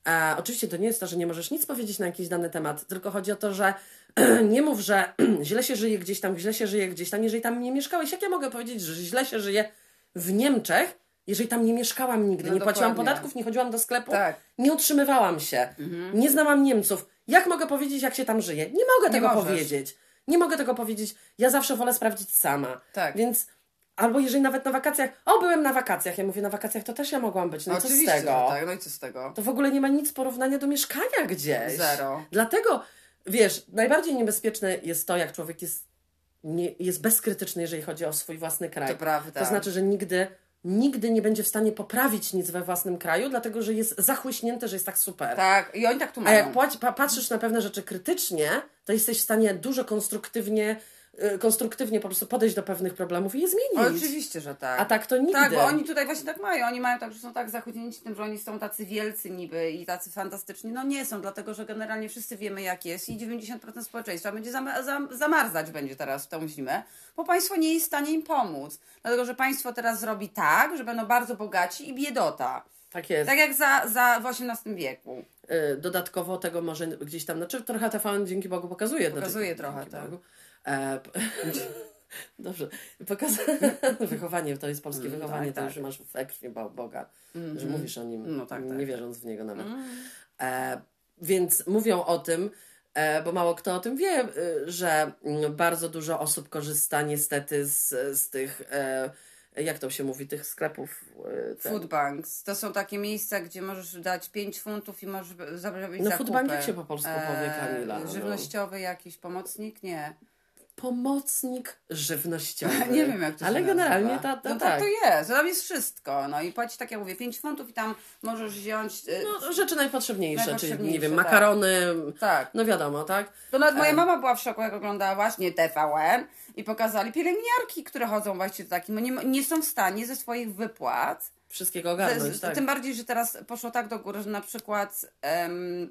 [SPEAKER 1] E, oczywiście to nie jest to, że nie możesz nic powiedzieć na jakiś dany temat, tylko chodzi o to, że nie mów, że źle się żyje gdzieś tam, źle się żyje gdzieś tam, jeżeli tam nie mieszkałeś. Jak ja mogę powiedzieć, że źle się żyje w Niemczech, jeżeli tam nie mieszkałam nigdy,
[SPEAKER 2] No
[SPEAKER 1] nie płaciłam
[SPEAKER 2] dokładnie.
[SPEAKER 1] podatków, nie chodziłam do sklepu,
[SPEAKER 2] Tak. Mhm.
[SPEAKER 1] nie utrzymywałam się, nie znałam Niemców. Jak mogę powiedzieć, jak się tam żyje? Nie mogę
[SPEAKER 2] Nie
[SPEAKER 1] tego
[SPEAKER 2] możesz.
[SPEAKER 1] powiedzieć. nie mogę tego powiedzieć. Ja zawsze wolę sprawdzić sama.
[SPEAKER 2] Tak.
[SPEAKER 1] Więc albo jeżeli nawet na wakacjach, o byłem na wakacjach, ja mówię na wakacjach to też ja mogłam być, no co z
[SPEAKER 2] Oczywiście,
[SPEAKER 1] tego?
[SPEAKER 2] tak, no i co z tego?
[SPEAKER 1] To w ogóle nie ma nic porównania do mieszkania gdzieś.
[SPEAKER 2] Zero.
[SPEAKER 1] Dlatego, wiesz, najbardziej niebezpieczne jest to, jak człowiek jest, nie, jest bezkrytyczny, jeżeli chodzi o swój własny kraj.
[SPEAKER 2] To prawda.
[SPEAKER 1] To znaczy, że nigdy, nigdy nie będzie w stanie poprawić nic we własnym kraju, dlatego że jest zachłyśnięty, że jest tak super.
[SPEAKER 2] Tak, i oni tak tu
[SPEAKER 1] A jak patrzysz na pewne rzeczy krytycznie, to jesteś w stanie dużo konstruktywnie, konstruktywnie po prostu podejść do pewnych problemów i je zmienić.
[SPEAKER 2] Oczywiście, że tak.
[SPEAKER 1] A tak to nigdy.
[SPEAKER 2] Tak, bo oni tutaj właśnie tak mają. Oni mają tak, że są tak zachwyceni tym, że oni są tacy wielcy niby i tacy fantastyczni. No nie są, dlatego że generalnie wszyscy wiemy jak jest i 90% społeczeństwa będzie zam zam zamarzać będzie teraz w tą zimę, bo państwo nie jest w stanie im pomóc. Dlatego, że państwo teraz zrobi tak, że będą bardzo bogaci i biedota.
[SPEAKER 1] Tak jest.
[SPEAKER 2] Tak jak za, za w XVIII wieku.
[SPEAKER 1] Y, Dodatkowo tego może gdzieś tam, znaczy trochę TVN dzięki Bogu pokazuje.
[SPEAKER 2] Pokazuje
[SPEAKER 1] znaczy,
[SPEAKER 2] trochę, tak.
[SPEAKER 1] Bogu. E, Dobrze. Pokaz... wychowanie, to jest polskie wychowanie,
[SPEAKER 2] tak,
[SPEAKER 1] to
[SPEAKER 2] tak.
[SPEAKER 1] już masz we krwi Bo- Boga, że mówisz o nim,
[SPEAKER 2] No tak,
[SPEAKER 1] nie
[SPEAKER 2] tak.
[SPEAKER 1] wierząc w niego nawet. E, więc mówią o tym, e, bo mało kto o tym wie, e, że mm, bardzo dużo osób korzysta niestety z, z tych, e, jak to się mówi, tych sklepów. e, te-
[SPEAKER 2] Food banks. To są takie miejsca, gdzie możesz dać 5 funtów i możesz zrobić
[SPEAKER 1] No,
[SPEAKER 2] zakupy.
[SPEAKER 1] food bank jak się po polsku powie, Kamila, no.
[SPEAKER 2] Żywnościowy jakiś pomocnik? Nie.
[SPEAKER 1] Pomocnik żywnościowy.
[SPEAKER 2] Nie wiem, jak to
[SPEAKER 1] Ale
[SPEAKER 2] się
[SPEAKER 1] generalnie
[SPEAKER 2] nazywa.
[SPEAKER 1] ta, ta,
[SPEAKER 2] no
[SPEAKER 1] tak.
[SPEAKER 2] to jest. Tam jest wszystko. No i płaci, tak jak mówię, 5 funtów i tam możesz wziąć... y,
[SPEAKER 1] No, rzeczy najpotrzebniejsze, czyli nie
[SPEAKER 2] Najpotrzebniejsze,
[SPEAKER 1] wiem,
[SPEAKER 2] tak.
[SPEAKER 1] makarony,
[SPEAKER 2] Tak.
[SPEAKER 1] no wiadomo, tak?
[SPEAKER 2] To nawet moja mama była w szoku, jak oglądała właśnie TVN i pokazali pielęgniarki, które chodzą właśnie do takim, no nie, nie są w stanie ze swoich wypłat
[SPEAKER 1] Wszystkiego ogarnąć,
[SPEAKER 2] Z-
[SPEAKER 1] tak.
[SPEAKER 2] Tym bardziej, że teraz poszło tak do góry, że na przykład em,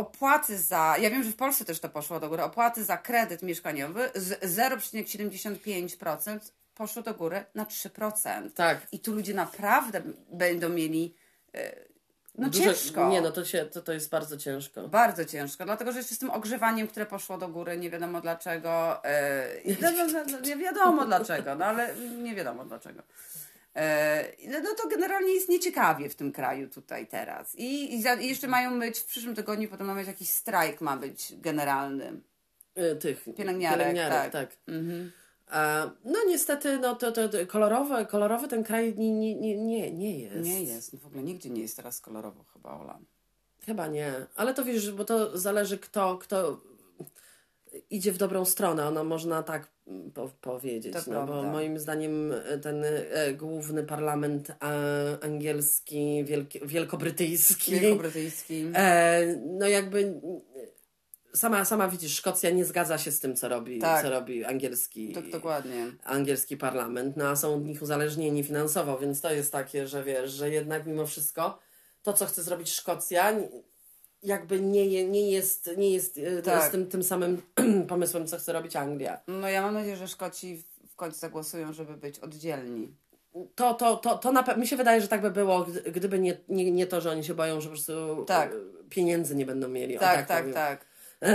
[SPEAKER 2] opłaty za. Ja wiem, że w Polsce też to poszło do góry. Opłaty za kredyt mieszkaniowy z 0,75% poszło do góry na 3%.
[SPEAKER 1] Tak.
[SPEAKER 2] I tu ludzie naprawdę będą mieli. e, No ciężko.
[SPEAKER 1] Nie, no to, się, to, to jest bardzo ciężko.
[SPEAKER 2] Bardzo ciężko, dlatego że jeszcze z tym ogrzewaniem, które poszło do góry, nie wiadomo dlaczego. No, nie wiadomo dlaczego, no ale nie wiadomo dlaczego. E, no, no to generalnie jest nieciekawie w tym kraju tutaj teraz. I, i, za, i jeszcze mają być w przyszłym tygodniu, potem ma być jakiś strajk, ma być generalny.
[SPEAKER 1] Y, Tych
[SPEAKER 2] Pielęgniarek, tak.
[SPEAKER 1] tak.
[SPEAKER 2] Mhm.
[SPEAKER 1] A, no niestety, no to, to, to kolorowy, kolorowy ten kraj nie, nie, nie, nie, nie jest.
[SPEAKER 2] Nie jest, no w ogóle nigdzie nie jest teraz kolorowo chyba, Ola.
[SPEAKER 1] Chyba nie. Ale to wiesz, bo to zależy kto, kto idzie w dobrą stronę. Ono można tak mm, po, powiedzieć.
[SPEAKER 2] To
[SPEAKER 1] no, bo
[SPEAKER 2] prawda.
[SPEAKER 1] moim zdaniem e, ten e, główny parlament e, angielski, wielki, wielkobrytyjski.
[SPEAKER 2] Wielkobrytyjski.
[SPEAKER 1] E, no jakby sama, sama widzisz, Szkocja nie zgadza się z tym, co robi,
[SPEAKER 2] Tak.
[SPEAKER 1] co robi angielski,
[SPEAKER 2] Tak, dokładnie.
[SPEAKER 1] angielski parlament, no a są od nich uzależnieni finansowo, więc to jest takie, że wiesz, że jednak mimo wszystko to, co chce zrobić Szkocja, jakby nie, nie jest, nie jest e,
[SPEAKER 2] Tak.
[SPEAKER 1] z tym, tym samym pomysłem, co chce robić Anglia.
[SPEAKER 2] No ja mam nadzieję, że Szkoci w- końcu zagłosują, żeby być oddzielni.
[SPEAKER 1] To, to, to, to na, mi się wydaje, że tak by było, gdy- gdyby nie, nie, nie to, że oni się boją, że po prostu
[SPEAKER 2] Tak.
[SPEAKER 1] e, pieniędzy nie będą mieli.
[SPEAKER 2] Tak, tak, tak.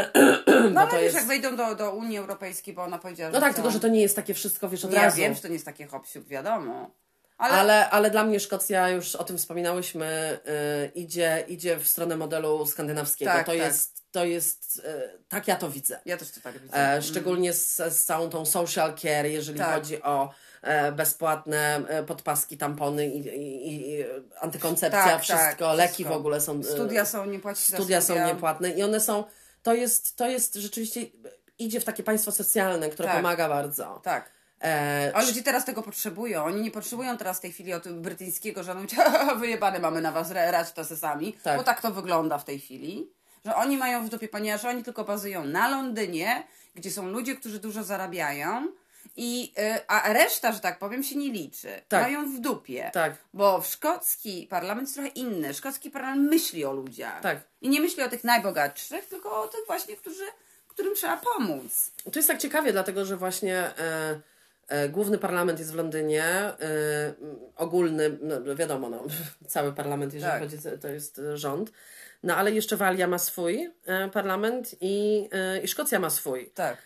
[SPEAKER 1] Bo
[SPEAKER 2] No ale
[SPEAKER 1] to
[SPEAKER 2] wiesz,
[SPEAKER 1] jest...
[SPEAKER 2] jak wejdą do, do Unii Europejskiej, bo ona powiedziała, że
[SPEAKER 1] No tak, tylko że to nie jest takie wszystko, wiesz, od
[SPEAKER 2] Ja
[SPEAKER 1] razu.
[SPEAKER 2] wiem, że to nie jest takie hopsiuk, wiadomo. Ale,
[SPEAKER 1] Ale, ale dla mnie Szkocja, już o tym wspominałyśmy, y, idzie, idzie w stronę modelu skandynawskiego.
[SPEAKER 2] Tak,
[SPEAKER 1] to,
[SPEAKER 2] tak.
[SPEAKER 1] Jest, to jest, y, tak ja to widzę.
[SPEAKER 2] ja też to tak widzę.
[SPEAKER 1] E, szczególnie z, z całą tą social care, jeżeli
[SPEAKER 2] Tak.
[SPEAKER 1] chodzi o e, bezpłatne e, podpaski, tampony i, i, i antykoncepcja,
[SPEAKER 2] Tak, tak,
[SPEAKER 1] wszystko, leki w ogóle są.
[SPEAKER 2] Studia są, nie płacić za
[SPEAKER 1] studia
[SPEAKER 2] studia.
[SPEAKER 1] są niepłatne i one są, to jest, to jest rzeczywiście, idzie w takie państwo socjalne, które
[SPEAKER 2] Tak.
[SPEAKER 1] pomaga bardzo.
[SPEAKER 2] Tak.
[SPEAKER 1] E,
[SPEAKER 2] A ludzie teraz tego potrzebują. Oni nie potrzebują teraz w tej chwili od brytyjskiego, że mówić, wyjebane mamy na was, radź to se sami.
[SPEAKER 1] Tak.
[SPEAKER 2] Bo tak to wygląda w tej chwili. Że oni mają w dupie, ponieważ oni tylko bazują na Londynie, gdzie są ludzie, którzy dużo zarabiają. I, y, a reszta, że tak powiem, się nie liczy.
[SPEAKER 1] Tak.
[SPEAKER 2] Mają w dupie.
[SPEAKER 1] Tak.
[SPEAKER 2] Bo w szkocki parlament jest trochę inny. Szkocki parlament myśli o ludziach.
[SPEAKER 1] Tak.
[SPEAKER 2] I nie myśli o tych najbogatszych, tylko o tych właśnie, którzy, którym trzeba pomóc.
[SPEAKER 1] To jest tak ciekawie, dlatego że właśnie e, główny parlament jest w Londynie, e, ogólny, no, wiadomo, no, cały parlament, jeżeli
[SPEAKER 2] Tak.
[SPEAKER 1] chodzi, to jest e, rząd. No ale jeszcze Walia ma swój e, parlament i, e, i Szkocja ma swój.
[SPEAKER 2] Tak.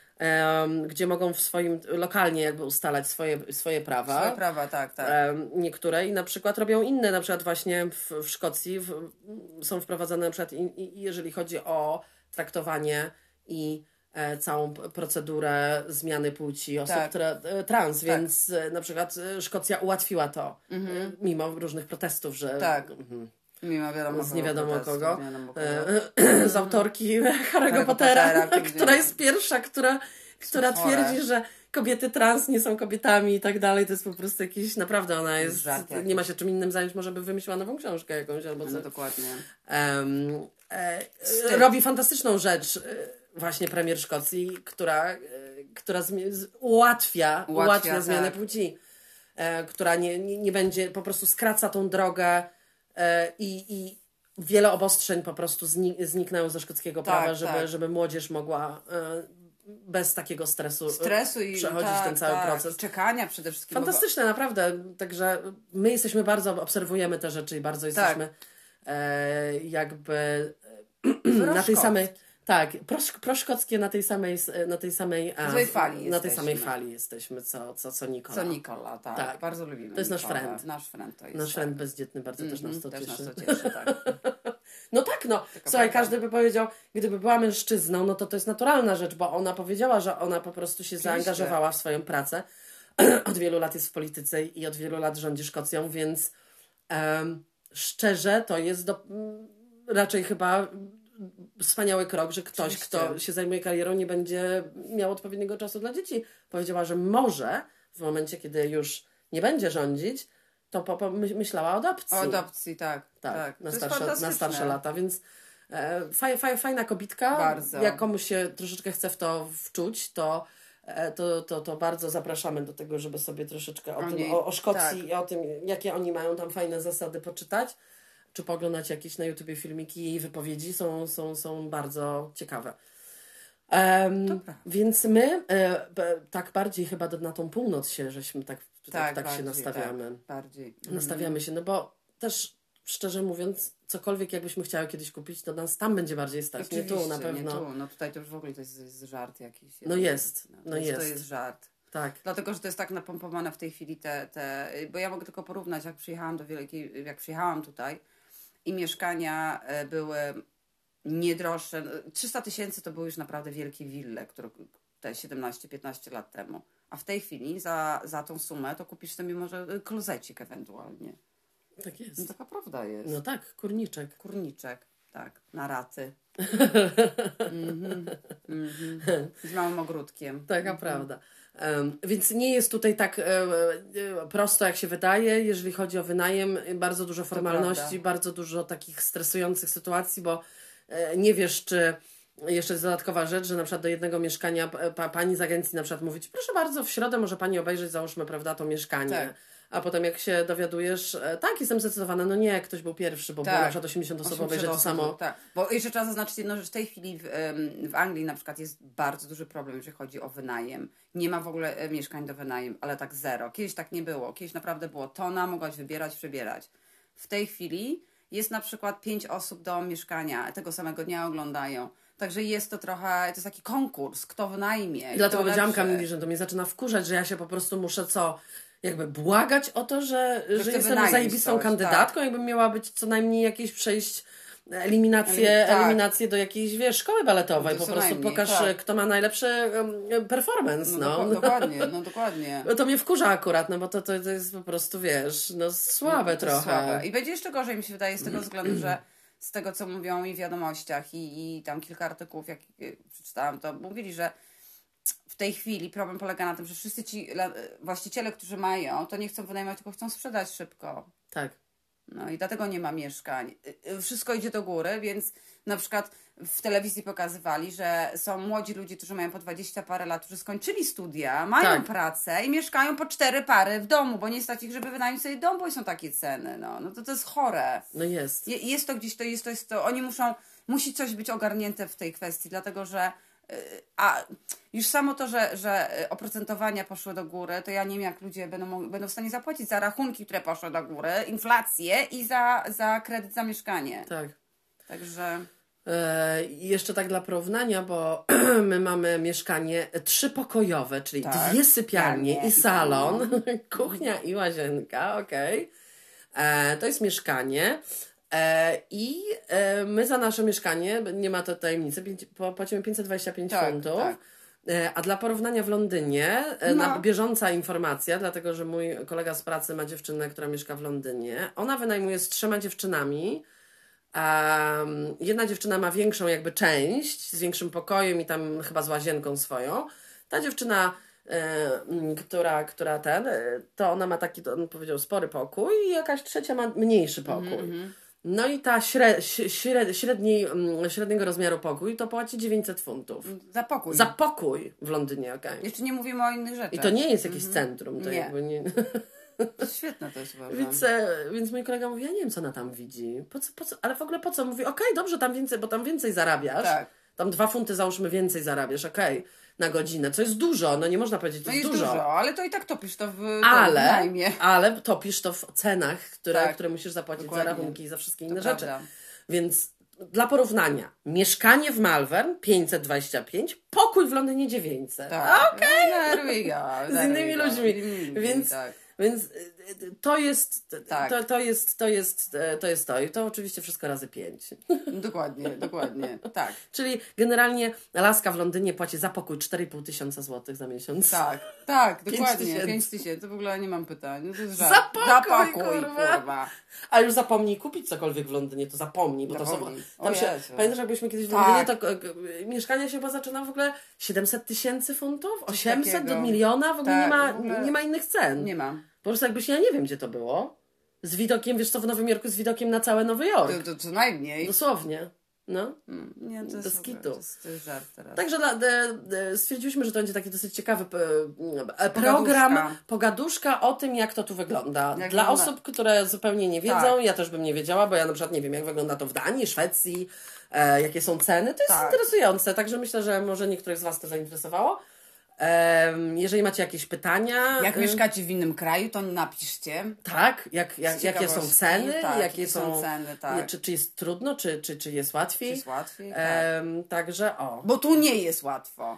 [SPEAKER 1] gdzie mogą w swoim, lokalnie jakby ustalać swoje, swoje prawa.
[SPEAKER 2] Swoje prawa, tak, tak.
[SPEAKER 1] Niektóre i na przykład robią inne, na przykład właśnie w, w Szkocji w, są wprowadzane na przykład i, i, jeżeli chodzi o traktowanie i e, całą p- procedurę zmiany płci osób,
[SPEAKER 2] Tak.
[SPEAKER 1] które e, trans, więc e, na przykład e, Szkocja ułatwiła to, e, mimo różnych protestów, że
[SPEAKER 2] Tak.
[SPEAKER 1] mhm.
[SPEAKER 2] Mimo wiadomo
[SPEAKER 1] z nie wiadomo
[SPEAKER 2] protestu,
[SPEAKER 1] kogo,
[SPEAKER 2] wiadomo kogo.
[SPEAKER 1] e, z autorki Harry'ego Pottera,
[SPEAKER 2] Pottera,
[SPEAKER 1] która jest pierwsza, która, która twierdzi, że kobiety trans nie są kobietami i tak dalej. To jest po prostu jakiś, naprawdę ona jest, nie ma się czym innym zająć, może by wymyśliła nową książkę jakąś albo
[SPEAKER 2] No
[SPEAKER 1] coś.
[SPEAKER 2] dokładnie.
[SPEAKER 1] Em, e, robi fantastyczną rzecz e, właśnie premier Szkocji, która, e, która ułatwia,
[SPEAKER 2] Ułatwia,
[SPEAKER 1] ułatwia zmianę
[SPEAKER 2] tak.
[SPEAKER 1] płci, e, która nie, nie, nie będzie, po prostu skraca tą drogę e, i, i wiele obostrzeń po prostu zni, zniknęło ze szkockiego
[SPEAKER 2] Tak,
[SPEAKER 1] prawa, żeby,
[SPEAKER 2] tak.
[SPEAKER 1] żeby młodzież mogła bez takiego stresu,
[SPEAKER 2] Stresu i
[SPEAKER 1] przechodzić
[SPEAKER 2] tak,
[SPEAKER 1] ten cały
[SPEAKER 2] tak.
[SPEAKER 1] proces.
[SPEAKER 2] Czekania przede wszystkim. bo-
[SPEAKER 1] Fantastyczne, naprawdę. Także my jesteśmy bardzo, obserwujemy te rzeczy i bardzo
[SPEAKER 2] Tak.
[SPEAKER 1] jesteśmy e, jakby na tej samej. Tak, prosz, proszkockie na tej samej, na tej samej, a,
[SPEAKER 2] Na tej fali
[SPEAKER 1] na tej samej fali jesteśmy, co, co, co Nikola.
[SPEAKER 2] Co Nikola, tak.
[SPEAKER 1] Tak.
[SPEAKER 2] Bardzo lubimy.
[SPEAKER 1] To jest nasz
[SPEAKER 2] Nikolę.
[SPEAKER 1] friend.
[SPEAKER 2] Nasz friend to jest.
[SPEAKER 1] Nasz
[SPEAKER 2] tak.
[SPEAKER 1] friend bezdzietny bardzo też nas to
[SPEAKER 2] Mhm,
[SPEAKER 1] cieszy.
[SPEAKER 2] Też nas to cieszy, tak.
[SPEAKER 1] No tak, no. Słuchaj,
[SPEAKER 2] prawda.
[SPEAKER 1] każdy by powiedział, gdyby była mężczyzną, no to to jest naturalna rzecz, bo ona powiedziała, że ona po prostu się zaangażowała w swoją pracę. od wielu lat jest w polityce i od wielu lat rządzi Szkocją, więc em, szczerze to jest do, raczej chyba wspaniały krok, że ktoś,
[SPEAKER 2] Oczywiście.
[SPEAKER 1] kto się zajmuje karierą, nie będzie miał odpowiedniego czasu dla dzieci. Powiedziała, że może w momencie, kiedy już nie będzie rządzić, to po, po, my- myślała o adopcji.
[SPEAKER 2] O adopcji, tak.
[SPEAKER 1] Tak,
[SPEAKER 2] tak.
[SPEAKER 1] Na, starsze, na starsze lata, więc e, faj, faj, fajna kobitka.
[SPEAKER 2] Bardzo.
[SPEAKER 1] Jak komuś się troszeczkę chce w to wczuć, to, e, to, to, to bardzo zapraszamy do tego, żeby sobie troszeczkę o,
[SPEAKER 2] O
[SPEAKER 1] tym,
[SPEAKER 2] niej,
[SPEAKER 1] o, o Szkocji
[SPEAKER 2] tak.
[SPEAKER 1] i o tym, jakie oni mają tam fajne zasady poczytać, czy pooglądać jakieś na YouTubie filmiki jej wypowiedzi, są, są, są bardzo ciekawe.
[SPEAKER 2] Dobra.
[SPEAKER 1] więc my e, b, tak bardziej chyba na tą północ się, żeśmy tak, tak,
[SPEAKER 2] Tak,
[SPEAKER 1] tak, się
[SPEAKER 2] bardziej,
[SPEAKER 1] nastawiamy
[SPEAKER 2] Tak, bardziej. Mhm.
[SPEAKER 1] nastawiamy się, no bo też szczerze mówiąc, cokolwiek jakbyśmy chciały kiedyś kupić, to nas tam będzie bardziej stać, nie tu
[SPEAKER 2] Oczywiście,
[SPEAKER 1] na pewno.
[SPEAKER 2] Nie tu. No tutaj to już w ogóle to jest, jest żart jakiś.
[SPEAKER 1] No jest,
[SPEAKER 2] to
[SPEAKER 1] no
[SPEAKER 2] jest. To
[SPEAKER 1] jest
[SPEAKER 2] żart.
[SPEAKER 1] Tak,
[SPEAKER 2] Dlatego, że to jest tak napompowane w tej chwili te, te... Bo ja mogę tylko porównać, jak przyjechałam do Wielkiej... Jak przyjechałam tutaj i mieszkania e, były niedroższe. 300 tysięcy to były już naprawdę wielkie wille, które te 17-15 lat temu. A w tej chwili za, za tą sumę to kupisz sobie może klozecik ewentualnie.
[SPEAKER 1] tak
[SPEAKER 2] No
[SPEAKER 1] jest.
[SPEAKER 2] taka prawda jest.
[SPEAKER 1] No tak, kurniczek.
[SPEAKER 2] Kurniczek, tak, na raty. Mhm, mhm. Z małym ogródkiem.
[SPEAKER 1] Taka prawda. Więc nie jest tutaj tak e, e, prosto, jak się wydaje, jeżeli chodzi o wynajem. Bardzo dużo formalności, bardzo dużo takich stresujących sytuacji, bo e, nie wiesz, czy jeszcze jest dodatkowa rzecz, że na przykład do jednego mieszkania pa, pa, pani z agencji na przykład mówi ci, proszę bardzo, w środę może pani obejrzeć, załóżmy, prawda, to mieszkanie.
[SPEAKER 2] Tak.
[SPEAKER 1] A potem jak się dowiadujesz, e, tak, jestem zdecydowana, no nie, ktoś był pierwszy, bo było
[SPEAKER 2] Tak.
[SPEAKER 1] na przykład 80 osób
[SPEAKER 2] 80
[SPEAKER 1] obejrzy to samo.
[SPEAKER 2] Tak, bo jeszcze trzeba zaznaczyć jedno, że w tej chwili w, w Anglii na przykład jest bardzo duży problem, jeżeli chodzi o wynajem. Nie ma w ogóle e, mieszkań do wynajem, ale tak zero. Kiedyś tak nie było. Kiedyś naprawdę było tona, mogłaś wybierać, przebierać. W tej chwili jest na przykład pięć osób do mieszkania, tego samego dnia oglądają. Także jest to trochę, to jest taki konkurs, kto wynajmie.
[SPEAKER 1] I dlatego powiedziałam. Kamili, że to mnie zaczyna wkurzać, że ja się po prostu muszę co, jakby błagać o to, że, że,
[SPEAKER 2] chcę
[SPEAKER 1] jestem zajebistą
[SPEAKER 2] coś,
[SPEAKER 1] kandydatką, jakbym miała być co najmniej jakieś przejść eliminację,
[SPEAKER 2] Tak.
[SPEAKER 1] eliminację do jakiejś, wiesz, szkoły baletowej.
[SPEAKER 2] To
[SPEAKER 1] Po prostu pokaż,
[SPEAKER 2] tak.
[SPEAKER 1] kto ma najlepszy performance,
[SPEAKER 2] No,
[SPEAKER 1] no.
[SPEAKER 2] doko- dokładnie, no dokładnie.
[SPEAKER 1] No to mnie wkurza akurat, no bo to, to, to jest po prostu, wiesz, no słabe
[SPEAKER 2] jest
[SPEAKER 1] trochę.
[SPEAKER 2] Słabe. I będzie jeszcze gorzej, mi się wydaje, z tego względu, że z tego, co mówią i w wiadomościach, i, i tam kilka artykułów, jak y, przeczytałam, to mówili, że tej chwili problem polega na tym, że wszyscy ci właściciele, którzy mają, to nie chcą wynajmować, tylko chcą sprzedać szybko.
[SPEAKER 1] Tak.
[SPEAKER 2] No i dlatego nie ma mieszkań. Wszystko idzie do góry, więc na przykład w telewizji pokazywali, że są młodzi ludzie, którzy mają po 20 parę lat, którzy skończyli studia, mają
[SPEAKER 1] Tak.
[SPEAKER 2] pracę i mieszkają po cztery pary w domu, bo nie stać ich, żeby wynająć sobie dom, bo są takie ceny. No, no to to jest chore.
[SPEAKER 1] No jest.
[SPEAKER 2] Je- Jest to gdzieś, to jest, to jest to, oni muszą, musi coś być ogarnięte w tej kwestii, dlatego że a już samo to, że, że oprocentowania poszły do góry, to ja nie wiem, jak ludzie będą, będą w stanie zapłacić za rachunki, które poszły do góry, inflację i za, za kredyt za mieszkanie.
[SPEAKER 1] Tak.
[SPEAKER 2] Także
[SPEAKER 1] E, I jeszcze tak dla porównania, bo my mamy mieszkanie trzypokojowe, czyli
[SPEAKER 2] Tak.
[SPEAKER 1] dwie sypialnie i salon, kuchnia i łazienka, okej. E, To jest mieszkanie I e, my za nasze mieszkanie, nie ma to tajemnicy, płacimy 525
[SPEAKER 2] Tak,
[SPEAKER 1] funtów.
[SPEAKER 2] tak.
[SPEAKER 1] E, A dla porównania w Londynie, e,
[SPEAKER 2] No.
[SPEAKER 1] na bieżąca informacja, dlatego że mój kolega z pracy ma dziewczynę, która mieszka w Londynie. Ona wynajmuje z trzema dziewczynami. Em, jedna dziewczyna ma większą jakby część, z większym pokojem i tam chyba z łazienką swoją. Ta dziewczyna, e, która, która ten, e, to ona ma taki, on powiedział, spory pokój i jakaś trzecia ma mniejszy pokój. No i ta śre, śre, średniej, mm, średniego rozmiaru pokój to płaci 900 funtów.
[SPEAKER 2] Za pokój.
[SPEAKER 1] Za pokój w Londynie, okej.
[SPEAKER 2] Jeszcze nie mówimy o innych rzeczach.
[SPEAKER 1] I to nie jest jakieś centrum, to
[SPEAKER 2] Nie.
[SPEAKER 1] jakby nie...
[SPEAKER 2] Świetne to jest uważam.
[SPEAKER 1] Więc, e, więc mój kolega mówi, ja nie wiem, co ona tam widzi. Po co, po co? Ale w ogóle po co? Mówi, okej, dobrze, tam więcej, bo tam więcej zarabiasz.
[SPEAKER 2] Tak.
[SPEAKER 1] Tam dwa funty załóżmy więcej zarabiasz, okej, na godzinę, co jest dużo, no nie można powiedzieć, to
[SPEAKER 2] No
[SPEAKER 1] jest,
[SPEAKER 2] jest dużo.
[SPEAKER 1] dużo.
[SPEAKER 2] ale to i tak topisz to w, to
[SPEAKER 1] Ale,
[SPEAKER 2] najmie.
[SPEAKER 1] ale topisz to w cenach, które,
[SPEAKER 2] Tak.
[SPEAKER 1] które musisz zapłacić
[SPEAKER 2] Dokładnie.
[SPEAKER 1] za rachunki i za wszystkie
[SPEAKER 2] To
[SPEAKER 1] inne rzeczy.
[SPEAKER 2] prawda.
[SPEAKER 1] Więc dla porównania, mieszkanie w Malvern 525, pokój w Londynie 900.
[SPEAKER 2] Tak. There we go.
[SPEAKER 1] Z innymi ludźmi.
[SPEAKER 2] Ludźmi,
[SPEAKER 1] Więc,
[SPEAKER 2] tak.
[SPEAKER 1] więc to jest,
[SPEAKER 2] Tak.
[SPEAKER 1] to, to jest, to jest, e, to jest to. I to oczywiście wszystko razy 5.
[SPEAKER 2] Dokładnie, dokładnie. Tak.
[SPEAKER 1] Czyli generalnie Alaska w Londynie płaci za pokój 4,5 tysiąca złotych za miesiąc.
[SPEAKER 2] Tak, tak,
[SPEAKER 1] Pięć
[SPEAKER 2] dokładnie.
[SPEAKER 1] tysięcy.
[SPEAKER 2] 5 tysięcy. To w ogóle nie mam pytań. No to jest żart.
[SPEAKER 1] Za pokój,
[SPEAKER 2] za pokój
[SPEAKER 1] kurwa.
[SPEAKER 2] kurwa.
[SPEAKER 1] A już zapomnij kupić cokolwiek w Londynie, to zapomnij, bo to są...
[SPEAKER 2] Zapomnij. O
[SPEAKER 1] Tam się,
[SPEAKER 2] Jezu.
[SPEAKER 1] pamiętasz, jak byliśmy kiedyś w
[SPEAKER 2] Tak.
[SPEAKER 1] Londynie, to e, mieszkania się chyba zaczyna w ogóle 700 tysięcy funtów? 800 do miliona? W ogóle,
[SPEAKER 2] Tak,
[SPEAKER 1] nie, ma,
[SPEAKER 2] ogóle-
[SPEAKER 1] nie ma innych cen.
[SPEAKER 2] Nie mam.
[SPEAKER 1] Po prostu jakbyś, ja nie wiem, gdzie to było. Z widokiem, wiesz co, w Nowym Jorku z widokiem na cały Nowy Jork.
[SPEAKER 2] To, to co najmniej.
[SPEAKER 1] Dosłownie. No.
[SPEAKER 2] Mm, Nie, to jest,
[SPEAKER 1] kitu.
[SPEAKER 2] to jest, to jest żart teraz.
[SPEAKER 1] Także dla, de, de, stwierdziliśmy, że to będzie taki dosyć ciekawy e, program,
[SPEAKER 2] Pogaduszka.
[SPEAKER 1] pogaduszka o tym, jak to tu wygląda.
[SPEAKER 2] Jak
[SPEAKER 1] dla
[SPEAKER 2] wygląda-
[SPEAKER 1] osób, które zupełnie nie wiedzą,
[SPEAKER 2] Tak.
[SPEAKER 1] ja też bym nie wiedziała, bo ja na przykład nie wiem, jak wygląda to w Danii, Szwecji, e, jakie są ceny. To jest
[SPEAKER 2] Tak.
[SPEAKER 1] interesujące, także myślę, że może niektórych z Was to zainteresowało. Jeżeli macie jakieś pytania.
[SPEAKER 2] Jak mieszkacie w innym kraju, to napiszcie.
[SPEAKER 1] Tak, jak, jak, jakie są ceny,
[SPEAKER 2] tak,
[SPEAKER 1] jakie są,
[SPEAKER 2] ceny, tak.
[SPEAKER 1] czy, czy jest trudno, czy, czy, czy jest łatwiej.
[SPEAKER 2] Czy jest łatwiej? Tak.
[SPEAKER 1] Także o.
[SPEAKER 2] Bo tu nie jest łatwo.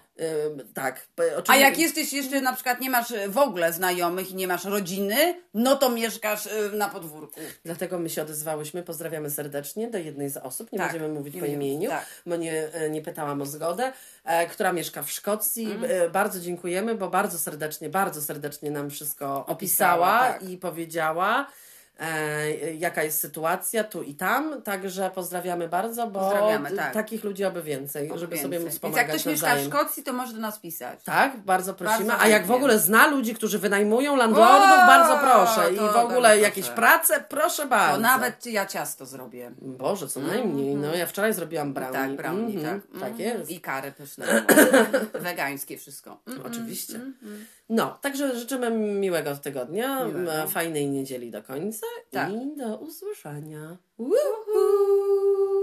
[SPEAKER 1] Tak. po-
[SPEAKER 2] A
[SPEAKER 1] oczywiście-
[SPEAKER 2] jak jesteś jeszcze na przykład nie masz y, w ogóle znajomych i nie masz rodziny, no to mieszkasz y, na podwórku.
[SPEAKER 1] Dlatego my się odezwałyśmy, pozdrawiamy serdecznie do jednej z osób, nie
[SPEAKER 2] Tak,
[SPEAKER 1] będziemy mówić po imieniu,
[SPEAKER 2] tak.
[SPEAKER 1] bo nie, e, nie pytałam o zgodę, e, która mieszka w Szkocji.
[SPEAKER 2] Mhm.
[SPEAKER 1] E, bardzo dziękujemy, bo bardzo serdecznie, bardzo serdecznie nam wszystko opisała,
[SPEAKER 2] Opisała, tak.
[SPEAKER 1] i powiedziała. E, jaka jest sytuacja tu i tam, także pozdrawiamy bardzo, bo
[SPEAKER 2] Pozdrawiamy, tak.
[SPEAKER 1] takich ludzi oby więcej, żeby
[SPEAKER 2] Więcej.
[SPEAKER 1] sobie móc
[SPEAKER 2] Więc
[SPEAKER 1] pomagać
[SPEAKER 2] jak ktoś mieszka w. Szkocji, to może do nas pisać.
[SPEAKER 1] Tak, bardzo prosimy.
[SPEAKER 2] Bardzo
[SPEAKER 1] A jak w ogóle zna ludzi, którzy wynajmują landlordów,
[SPEAKER 2] O,
[SPEAKER 1] bardzo proszę. I w ogóle jakieś
[SPEAKER 2] proszę.
[SPEAKER 1] prace, proszę bardzo.
[SPEAKER 2] To nawet ja ciasto zrobię.
[SPEAKER 1] Boże, co najmniej. No ja wczoraj zrobiłam brownie.
[SPEAKER 2] Tak, brownie,
[SPEAKER 1] Mhm,
[SPEAKER 2] tak.
[SPEAKER 1] Tak
[SPEAKER 2] Mhm.
[SPEAKER 1] jest.
[SPEAKER 2] I kary pyszne. Wegańskie wszystko. Mm,
[SPEAKER 1] Oczywiście. No, także życzymy miłego tygodnia,
[SPEAKER 2] Miłego.
[SPEAKER 1] fajnej niedzieli do końca
[SPEAKER 2] Tak.
[SPEAKER 1] i do usłyszenia. Woohoo!